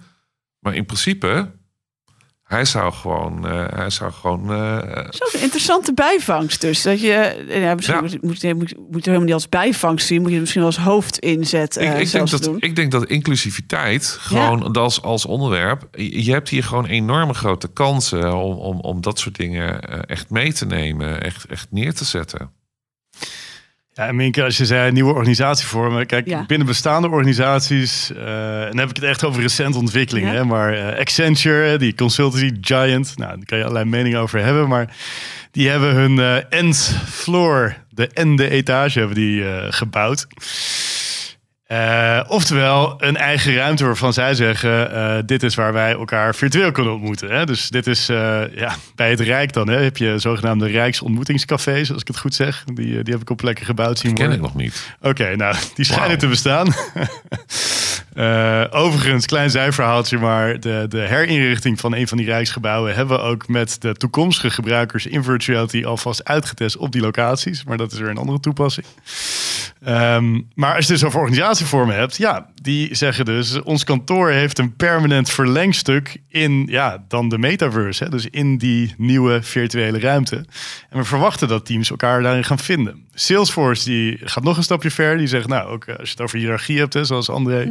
maar in principe hij zou gewoon, uh, hij zou gewoon. Uh, Zo'n interessante bijvangst, dus dat je, ja, misschien Ja. Moet, moet, je- moet, moet je helemaal niet als bijvangst zien, moet je misschien wel als hoofdinzet eh ik, ik, denk dat, doen. ik denk dat inclusiviteit gewoon als, als onderwerp. Je hebt hier gewoon enorme grote kansen om, om, om dat soort dingen eh, echt mee te nemen, echt, echt neer te zetten. Ja, en Minke, als je zei nieuwe organisatievormen. Kijk, Ja. binnen bestaande organisaties, eh, en dan heb ik het echt over recente ontwikkelingen. Ja. Hè, maar eh, Accenture, die consultancy giant, nou, daar kan je allerlei meningen over hebben. Maar die hebben hun eh end floor, de ende etage, hebben die gebouwd. Eh, oftewel een eigen ruimte waarvan zij zeggen: eh, dit is waar wij elkaar virtueel kunnen ontmoeten. Hè? Dus dit is eh, ja, bij het Rijk dan. Hè, heb je zogenaamde Rijksontmoetingscafés, als ik het goed zeg. Die, die heb ik op plekken gebouwd zien Die ken worden. ik nog niet. Oké, nou, die schijnen Wauw. te bestaan. Eh, overigens, klein zijverhaaltje, maar de, de herinrichting van een van die rijksgebouwen hebben we ook met de toekomstige gebruikers in virtuality alvast uitgetest op die locaties. Maar dat is weer een andere toepassing. Ehm, maar als je dus over organisatievormen hebt, ja, die zeggen dus: ons kantoor heeft een permanent verlengstuk in ja, dan de metaverse, hè, dus in die nieuwe virtuele ruimte. En we verwachten dat teams elkaar daarin gaan vinden. Salesforce die gaat nog een stapje verder. Die zegt, nou, ook eh, als je het over hiërarchie hebt, hè, zoals André.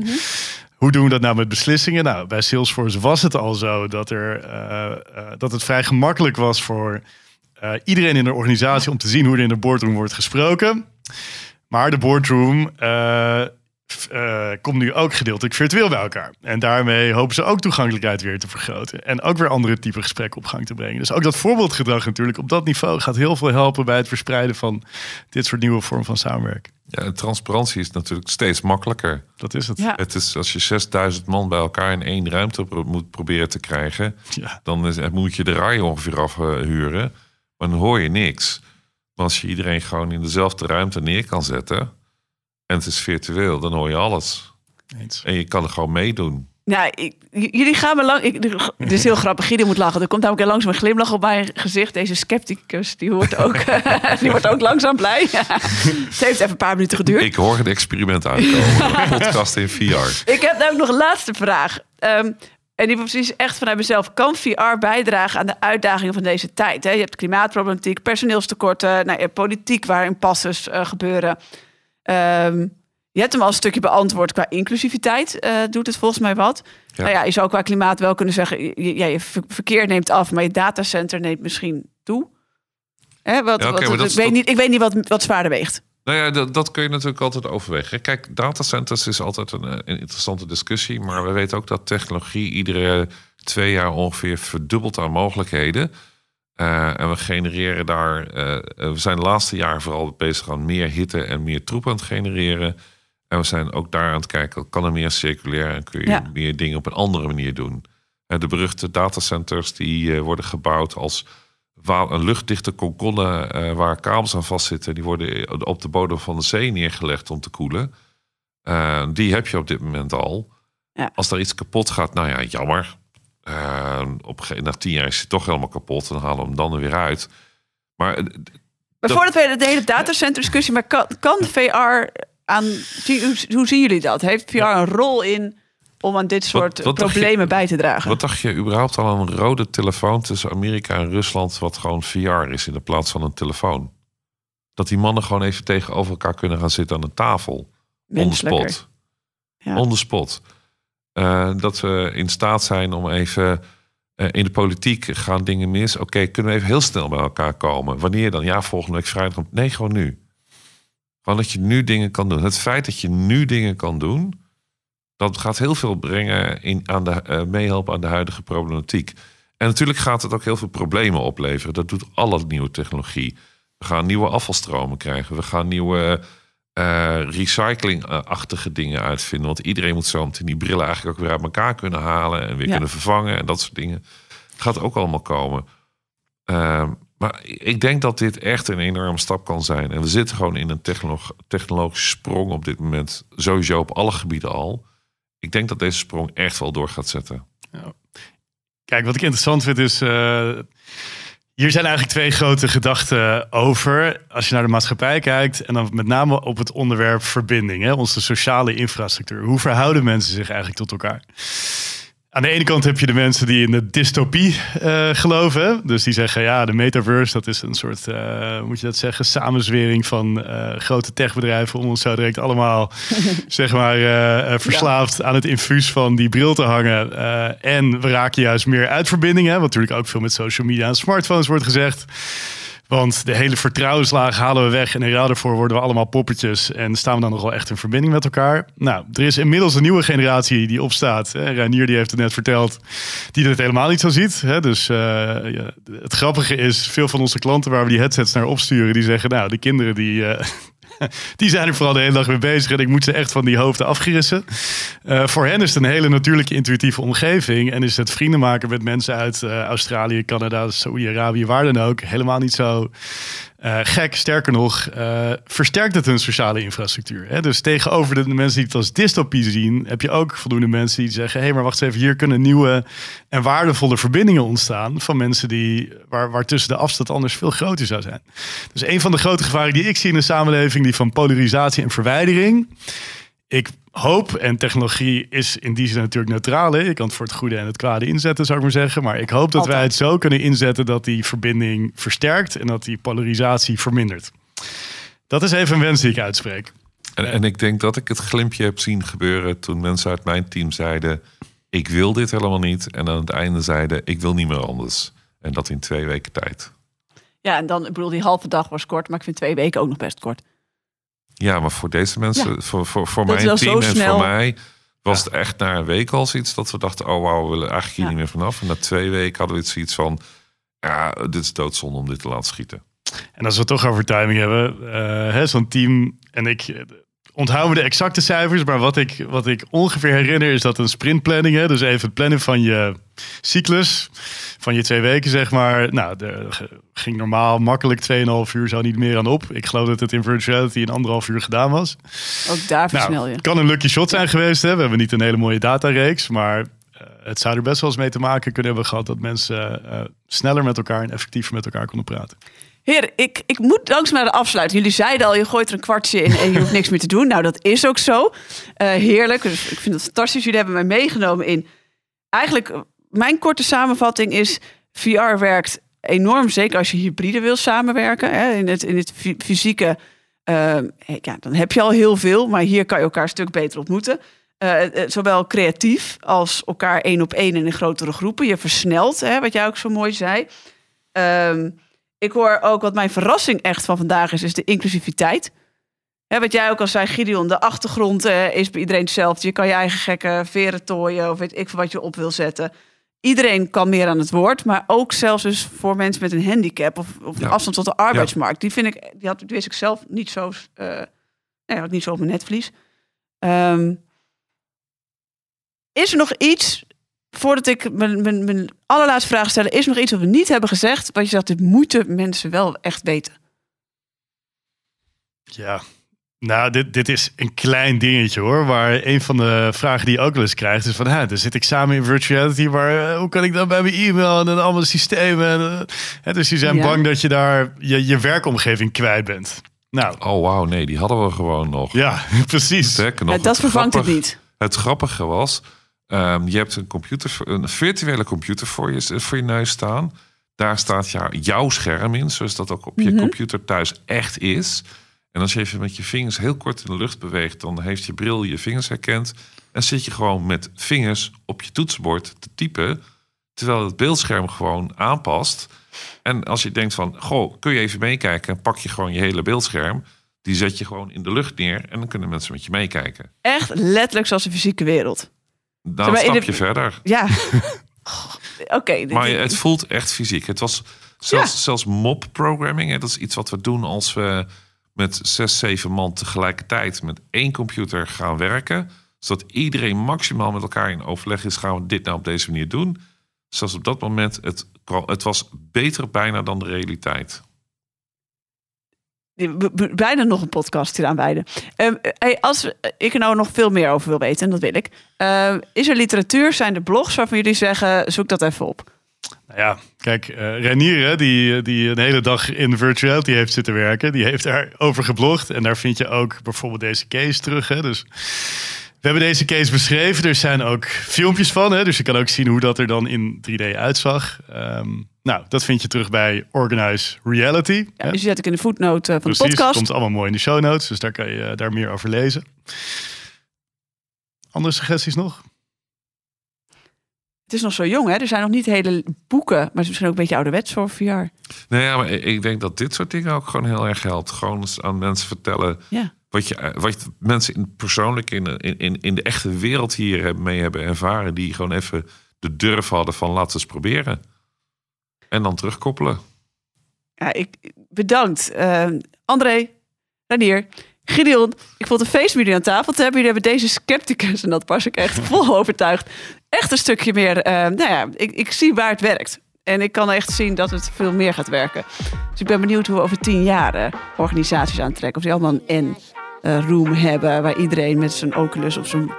Hoe doen we dat nou met beslissingen? Nou, bij Salesforce was het al zo dat, er, eh, eh, dat het vrij gemakkelijk was voor iedereen in de organisatie om te zien hoe er in de boardroom wordt gesproken. Maar de boardroom eh, eh, komt nu ook gedeeltelijk virtueel bij elkaar. En daarmee hopen ze ook toegankelijkheid weer te vergroten. En ook weer andere type gesprekken op gang te brengen. Dus ook dat voorbeeldgedrag natuurlijk op dat niveau gaat heel veel helpen bij het verspreiden van dit soort nieuwe vormen van samenwerking. Ja, transparantie is natuurlijk steeds makkelijker. Dat is het. Ja. Het is als je 6000 man bij elkaar in één ruimte pro- moet proberen te krijgen, Ja. dan is, moet je de rij ongeveer afhuren. Maar dan hoor je niks. Maar als je iedereen gewoon in dezelfde ruimte neer kan zetten en het is virtueel, dan hoor je alles. Eens. En je kan er gewoon meedoen. Nou, ik, jullie gaan me lang. Ik, dit is heel grappig. Gideon moet lachen. Er komt namelijk langzaam een glimlach op mijn gezicht. Deze scepticus, die wordt ook, die wordt ook langzaam blij. Het heeft even een paar minuten geduurd. Ik, Ik hoor het experiment aankomen. Een podcast in VR. heb nou ook nog een laatste vraag. Ehm, en die precies echt vanuit mezelf. Kan VR bijdragen aan de uitdagingen van deze tijd? Hè? Je hebt klimaatproblematiek, personeelstekorten, nou, ja, politiek waarin passes eh, gebeuren. Ehm, je hebt hem al een stukje beantwoord qua inclusiviteit. eh, doet het volgens mij wat. Ja. Nou ja, je zou qua klimaat wel kunnen zeggen... Je, ja, je ver- verkeer neemt af, maar je datacenter neemt misschien toe. Hè, wat, Ja, oké, wat- maar dat ik, is weet niet, ik weet niet wat, wat zwaarder weegt. Nou ja, dat, dat kun je natuurlijk altijd overwegen. Kijk, datacenters is altijd een, eh, een interessante discussie. Maar we weten ook dat technologie iedere twee jaar ongeveer verdubbelt aan mogelijkheden. Eh, en we genereren daar. eh, we zijn de laatste jaren vooral bezig aan meer hitte en meer troep aan het genereren. En we zijn ook daar aan het kijken, kan er meer circulair en kun je Ja. meer dingen op een andere manier doen. Eh, de beruchte datacenters die worden gebouwd als een luchtdichte kokonnen eh, waar kabels aan vastzitten. Die worden op de bodem van de zee neergelegd om te koelen. Die heb je op dit moment al. Ja. Als er iets kapot gaat, nou ja, jammer. Eh, op, na tien jaar is hij toch helemaal kapot. Dan halen we hem dan er weer uit. Maar eh, Maar Dat- voordat we de hele datacenter discussie... maar kan, kan VR aan... Hoe, zien jullie dat? Heeft VR een rol in om aan dit soort wat dacht je- problemen bij te dragen? Wat dacht je überhaupt al aan een rode telefoon tussen Amerika en Rusland, wat gewoon VR is in de plaats van een telefoon? Dat die mannen gewoon even tegenover elkaar kunnen gaan zitten aan een tafel. On the Menselijker. spot. Ja. On the spot. Eh, dat we in staat zijn om even eh, in de politiek gaan dingen mis. Oké, kunnen we even heel snel bij elkaar komen? Wanneer dan? Ja, volgende week vrijdag. Nee, gewoon nu. Gewoon dat je nu dingen kan doen. Het feit dat je nu dingen kan doen, dat gaat heel veel brengen in, aan de, eh, meehelpen aan de huidige problematiek. En natuurlijk gaat het ook heel veel problemen opleveren. Dat doet alle nieuwe technologie. We gaan nieuwe afvalstromen krijgen. We gaan nieuwe eh recyclingachtige dingen uitvinden. Want iedereen moet zo meteen die brillen eigenlijk ook weer uit elkaar kunnen halen en weer Ja. kunnen vervangen en dat soort dingen. Gaat ook allemaal komen. Ehm, maar ik denk dat dit echt een enorme stap kan zijn. En we zitten gewoon in een technolog technologische sprong op dit moment. Sowieso op alle gebieden al. Ik denk dat deze sprong echt wel door gaat zetten. Kijk, wat ik interessant vind is. eh, hier zijn eigenlijk twee grote gedachten over. Als je naar de maatschappij kijkt. En dan met name op het onderwerp verbinding. Hè, onze sociale infrastructuur. Hoe verhouden mensen zich eigenlijk tot elkaar? Aan de ene kant heb je de mensen die in de dystopie eh, geloven. Dus die zeggen, ja, de metaverse, dat is een soort, eh, moet je dat zeggen, samenzwering van eh, grote techbedrijven om ons zo direct allemaal, zeg maar, verslaafd aan het infuus van die bril te hangen. En we raken juist meer uit verbinding, hè, wat natuurlijk ook veel met social media en smartphones wordt gezegd. Want de hele vertrouwenslaag halen we weg. En in ruil daarvoor worden we allemaal poppetjes. En staan we dan nog wel echt in verbinding met elkaar. Nou, er is inmiddels een nieuwe generatie die opstaat. Hè. Die heeft het net verteld. Die dit helemaal niet zo ziet. Dus eh, het grappige is, veel van onze klanten waar we die headsets naar opsturen. Die zeggen, nou, de kinderen die... eh, die zijn er vooral de hele dag mee bezig. En ik moet ze echt van die hoofden afgerissen. Eh, voor hen is het een hele natuurlijke, intuïtieve omgeving. En is het vrienden maken met mensen uit eh, Australië, Canada, Saoedi-Arabië, waar dan ook. Helemaal niet zo eh, gek. Sterker nog, eh, versterkt het hun sociale infrastructuur. Hè? Dus tegenover de mensen die het als dystopie zien, heb je ook voldoende mensen die zeggen: hé, hey, maar wacht eens even, hier kunnen nieuwe en waardevolle verbindingen ontstaan van mensen die, waar, waar tussen de afstand anders veel groter zou zijn. Dus een van de grote gevaren die ik zie in de samenleving, die van polarisatie en verwijdering. Ik hoop, en technologie is in die zin natuurlijk neutraal. Hè? Je kan het voor het goede en het kwade inzetten, zou ik maar zeggen. Maar ik hoop dat wij het zo kunnen inzetten dat die verbinding versterkt en dat die polarisatie vermindert. Dat is even een wens die ik uitspreek. En, en ik denk dat ik het glimpje heb zien gebeuren toen mensen uit mijn team zeiden: Ik wil dit helemaal niet. En aan het einde zeiden: Ik wil niet meer anders. En dat in twee weken tijd. Ja, en dan, ik bedoel, die halve dag was kort, maar ik vind twee weken ook nog best kort. Ja, maar voor deze mensen, Ja. voor, voor, voor Dat mijn team en snel. voor mij, was het echt na een week al zoiets dat we dachten: Oh wauw, we willen eigenlijk hier Ja. niet meer vanaf. En na twee weken hadden we zoiets van: Ja, dit is doodzonde om dit te laten schieten. En als we het toch over timing hebben, eh, hè, zo'n team en ik onthoud me de exacte cijfers, maar wat ik, wat ik ongeveer herinner is dat een sprintplanning, hè, dus even het plannen van je cyclus, van je twee weken zeg maar, nou, er ging normaal makkelijk 2,5 uur, zo niet meer aan op. Ik geloof dat het in virtuality in anderhalf uur gedaan was. Ook daar versnel Nou, je. het kan een lucky shot zijn geweest. Hè. We hebben niet een hele mooie datareeks, maar eh, het zou er best wel eens mee te maken kunnen hebben gehad dat mensen eh, sneller met elkaar en effectiever met elkaar konden praten. Heer, ik, ik moet langzaam naar de afsluiting. Jullie zeiden al, je gooit er een kwartje in en je hoeft niks meer te doen. Nou, dat is ook zo. Eh, heerlijk. Dus ik vind het fantastisch. Jullie hebben mij meegenomen in... Eigenlijk, mijn korte samenvatting is... VR werkt enorm, zeker als je hybride wil samenwerken. Hè, in het, in het fy- fysieke, eh, ja, dan heb je al heel veel. Maar hier kan je elkaar een stuk beter ontmoeten. Eh, zowel creatief als elkaar één op één in grotere groepen. Je versnelt, hè, wat jij ook zo mooi zei. Ehm, ik hoor ook wat mijn verrassing echt van vandaag is, is de inclusiviteit. Hè, wat jij ook al zei, Gideon, de achtergrond eh, is bij iedereen hetzelfde. Je kan je eigen gekke veren tooien of weet ik veel wat je op wil zetten. Iedereen kan meer aan het woord, maar ook zelfs dus voor mensen met een handicap of, of een Ja. afstand tot de arbeidsmarkt. Die vind ik, die, had, die wist ik zelf niet zo, eh nee, had ik niet zo op mijn netvlies. Ehm, is er nog iets, voordat ik mijn, mijn, mijn allerlaatste vraag stel, is er nog iets wat we niet hebben gezegd, wat je zegt, dit moeten mensen wel echt weten? Ja, nou, dit, dit is een klein dingetje hoor. Waar een van de vragen die je ook wel eens krijgt is van... Hè, dan zit ik samen in virtuality, maar eh, hoe kan ik dan bij mijn e-mail en allemaal systemen? En, eh, hè, dus die zijn Ja. bang dat je daar je, je werkomgeving kwijt bent. Nou, Oh wauw, nee, die hadden we gewoon nog. ja, precies. Nog, Ja, dat het vervangt het niet. Het grappige was, ehm, je hebt een, computer, een virtuele computer voor je, voor je neus staan. Daar staat jou, jouw scherm in, zoals dat ook op je Mhm. computer thuis echt is. En als je even met je vingers heel kort in de lucht beweegt, dan heeft je bril je vingers herkend. En zit je gewoon met vingers op je toetsenbord te typen, terwijl het beeldscherm gewoon aanpast. En als je denkt van, goh, kun je even meekijken, pak je gewoon je hele beeldscherm. Die zet je gewoon in de lucht neer en dan kunnen mensen met je meekijken. Echt letterlijk zoals de fysieke wereld. Nou, Zeg maar, stapje de- verder. Ja. Oké. Maar dit- het voelt echt fysiek. Het was zelfs, zelfs mob-programming. hè, Dat is iets wat we doen als we met zes, zeven man tegelijkertijd met één computer gaan werken. Zodat iedereen maximaal met elkaar in overleg is. Gaan we dit nou op deze manier doen? Zelfs op dat moment, het, het was beter bijna dan de realiteit. Bijna nog een podcast hieraan wijden. Ehm, als ik er nou nog veel meer over wil weten, en dat wil ik. ehm, is er literatuur, zijn er blogs waarvan jullie zeggen, zoek dat even op. Nou ja, kijk, eh Renier, hè, die, die een hele dag in virtual reality heeft zitten werken, die heeft daarover geblogd. En daar vind je ook bijvoorbeeld deze case terug. Hè. Dus we hebben deze case beschreven. Er zijn ook filmpjes van, hè, dus je kan ook zien hoe dat er dan in 3D uitzag. Ehm, nou, dat vind je terug bij Organize Reality. Ja, hè. dus die zet ik in de voetnoot van Precies, de podcast. komt allemaal mooi in de show notes, dus daar kan je eh, daar meer over lezen. Andere suggesties nog? Het is nog zo jong, hè? Er zijn nog niet hele boeken, maar het is misschien ook een beetje ouderwets voor VR. Nee, ja, maar ik denk dat dit soort dingen ook gewoon heel erg helpt. Gewoon eens aan mensen vertellen Ja. Wat, je, wat je- mensen in, persoonlijk in, in, in, de echte wereld hier mee hebben ervaren. Die gewoon even de durf hadden van laten we eens proberen. En dan terugkoppelen. Ja, ik bedankt. Eh, André, Ranier, Gideon. Ik vond het een feest met jullie aan tafel te hebben. Jullie hebben deze scepticus, en dat was ik echt vol overtuigd, echt een stukje meer. eh, nou ja, ik, ik zie waar het werkt. En ik kan echt zien dat het veel meer gaat werken. Dus ik ben benieuwd hoe we over tien jaar eh, organisaties aantrekken. Of die allemaal een N-room hebben waar iedereen met zijn Oculus op zijn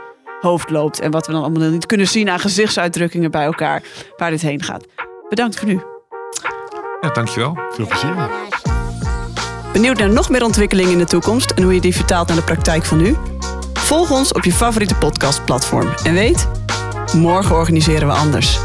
hoofd loopt. En wat we dan allemaal niet kunnen zien aan gezichtsuitdrukkingen bij elkaar. Waar dit heen gaat. Bedankt voor nu. Ja, dankjewel. Veel plezier. Benieuwd naar nog meer ontwikkelingen in de toekomst en hoe je die vertaalt naar de praktijk van nu? Volg ons op je favoriete podcastplatform. En weet, morgen organiseren we anders.